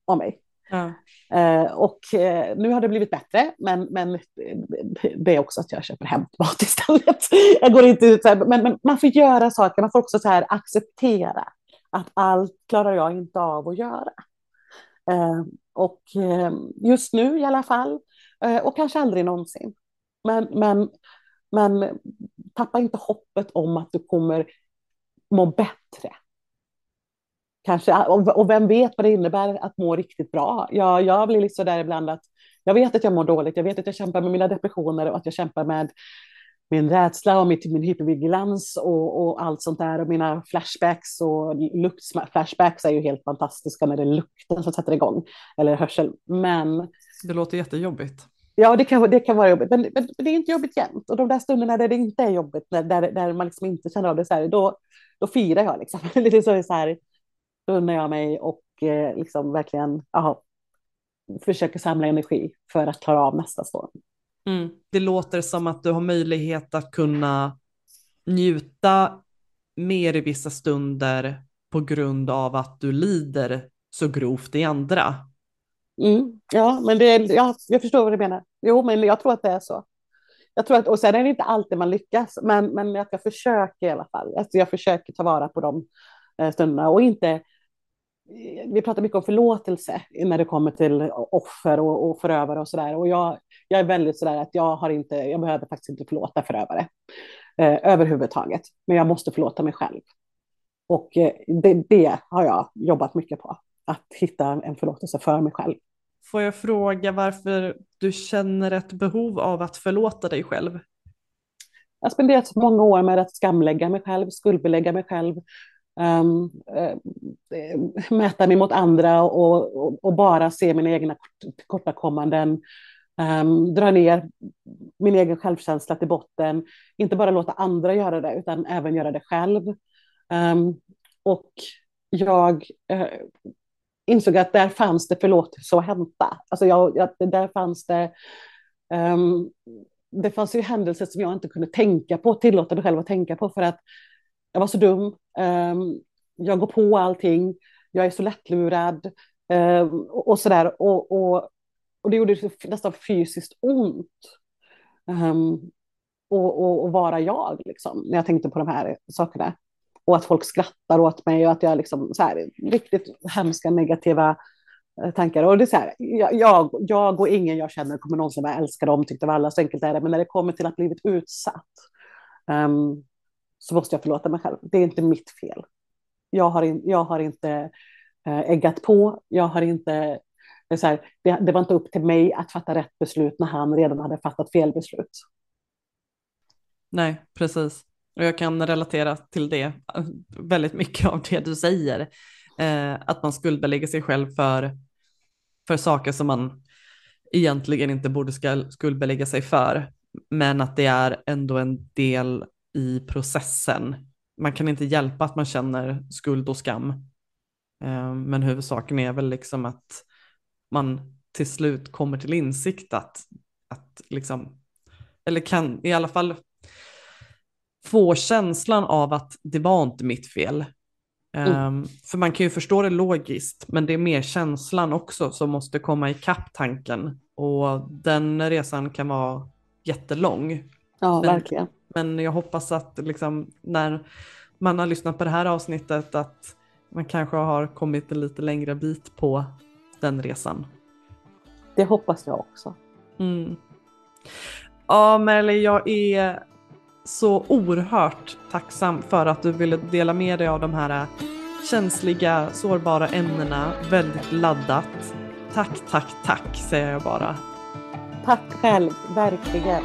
av mig. Ja. Eh, och eh, nu har det blivit bättre, men, men eh, det är också att jag köper hämtmat istället. Jag går inte ut så här, men, men, man får göra saker, man får också så här acceptera att allt klarar jag inte av att göra. Eh, och eh, just nu i alla fall, och kanske aldrig någonsin. Men, men, men tappa inte hoppet om att du kommer må bättre kanske, och vem vet vad det innebär att må riktigt bra. Jag, jag blir liksom där ibland att jag vet att jag mår dåligt, jag vet att jag kämpar med mina depressioner och att jag kämpar med min rädsla och mitt, min hypervigilans och, och allt sånt där och mina flashbacks och luktflashbacks är ju helt fantastiska när det är lukten som sätter igång eller hörsel. Men det låter jättejobbigt. Ja, det kan, det kan vara jobbigt, men, men, det är inte jobbigt jämt. Och de där stunderna där det inte är jobbigt, där, där, där man liksom inte känner av det så här, då, då firar jag liksom. Lite så, så här, då unnar jag mig och eh, liksom verkligen aha, försöker samla energi för att klara av nästa storm. Mm. Det låter som att du har möjlighet att kunna njuta mer i vissa stunder på grund av att du lider så grovt i andra. Mm. Ja, men det, ja, jag förstår vad du menar. Jo, men jag tror att det är så. Jag tror att, och sen är det inte alltid man lyckas, men, men att jag försöker i alla fall. Alltså jag försöker ta vara på de eh, stunderna och inte vi pratar mycket om förlåtelse när det kommer till offer och, och förövare och sådär. Och jag, jag är väldigt sådär att jag har inte, jag behöver faktiskt inte förlåta förövare eh, överhuvudtaget. Men jag måste förlåta mig själv. Och eh, det, det, har jag jobbat mycket på. Att hitta en förlåtelse för mig själv. Får jag fråga varför du känner ett behov av att förlåta dig själv? Jag har spenderat så många år med att skamlägga mig själv, skuldbelägga mig själv, um, uh, mäta mig mot andra och, och, och, bara se mina egna tillkortakommanden. Um, dra ner min egen självkänsla till botten. Inte bara låta andra göra det, utan även göra det själv. Um, och jag uh, insåg att där fanns det förlåtelse att hämta. Alltså jag, jag, där fanns det um, det fanns ju händelser som jag inte kunde tänka på, tillåta mig själv att tänka på för att jag var så dum. Um, jag går på allting. Jag är så lättlurad. Um, och, och. Och, och, och det gjorde nästan fysiskt ont. Um, och, och, och, vara jag, liksom, när jag tänkte på de här sakerna. Och att folk skrattar åt mig och att jag liksom så här, riktigt hemska negativa eh, tankar. Och det är så här, jag, jag och ingen jag känner kommer någonsin vara älskade, omtyckta av alla, så enkelt är det. Men när det kommer till att blivit utsatt, um, så måste jag förlåta mig själv. Det är inte mitt fel. Jag har, in, jag har inte äh, äggat på, jag har inte... Det, så här, det, det, var inte upp till mig att fatta rätt beslut när han redan hade fattat fel beslut. Nej, precis. Och jag kan relatera till det, eh, väldigt mycket av det du säger. Eh, att man skuldbelägger sig själv för, för saker som man egentligen inte borde skuldbelägga sig för. Men att det är ändå en del i processen. Man kan inte hjälpa att man känner skuld och skam. Eh, men huvudsaken är väl liksom att man till slut kommer till insikt att, att liksom, eller kan i alla fall, få känslan av att det var inte mitt fel. Mm. Um, för man kan ju förstå det logiskt, men det är mer känslan också som måste komma ikapp tanken. Och den resan kan vara jättelång. Ja, men, verkligen. Men jag hoppas att liksom, när man har lyssnat på det här avsnittet att man kanske har kommit en lite längre bit på den resan. Det hoppas jag också. Mm. Ja, Merle, jag är så oerhört tacksam för att du ville dela med dig av de här känsliga, sårbara ämnena. Väldigt laddat. Tack, tack, tack säger jag bara. Tack själv, verkligen.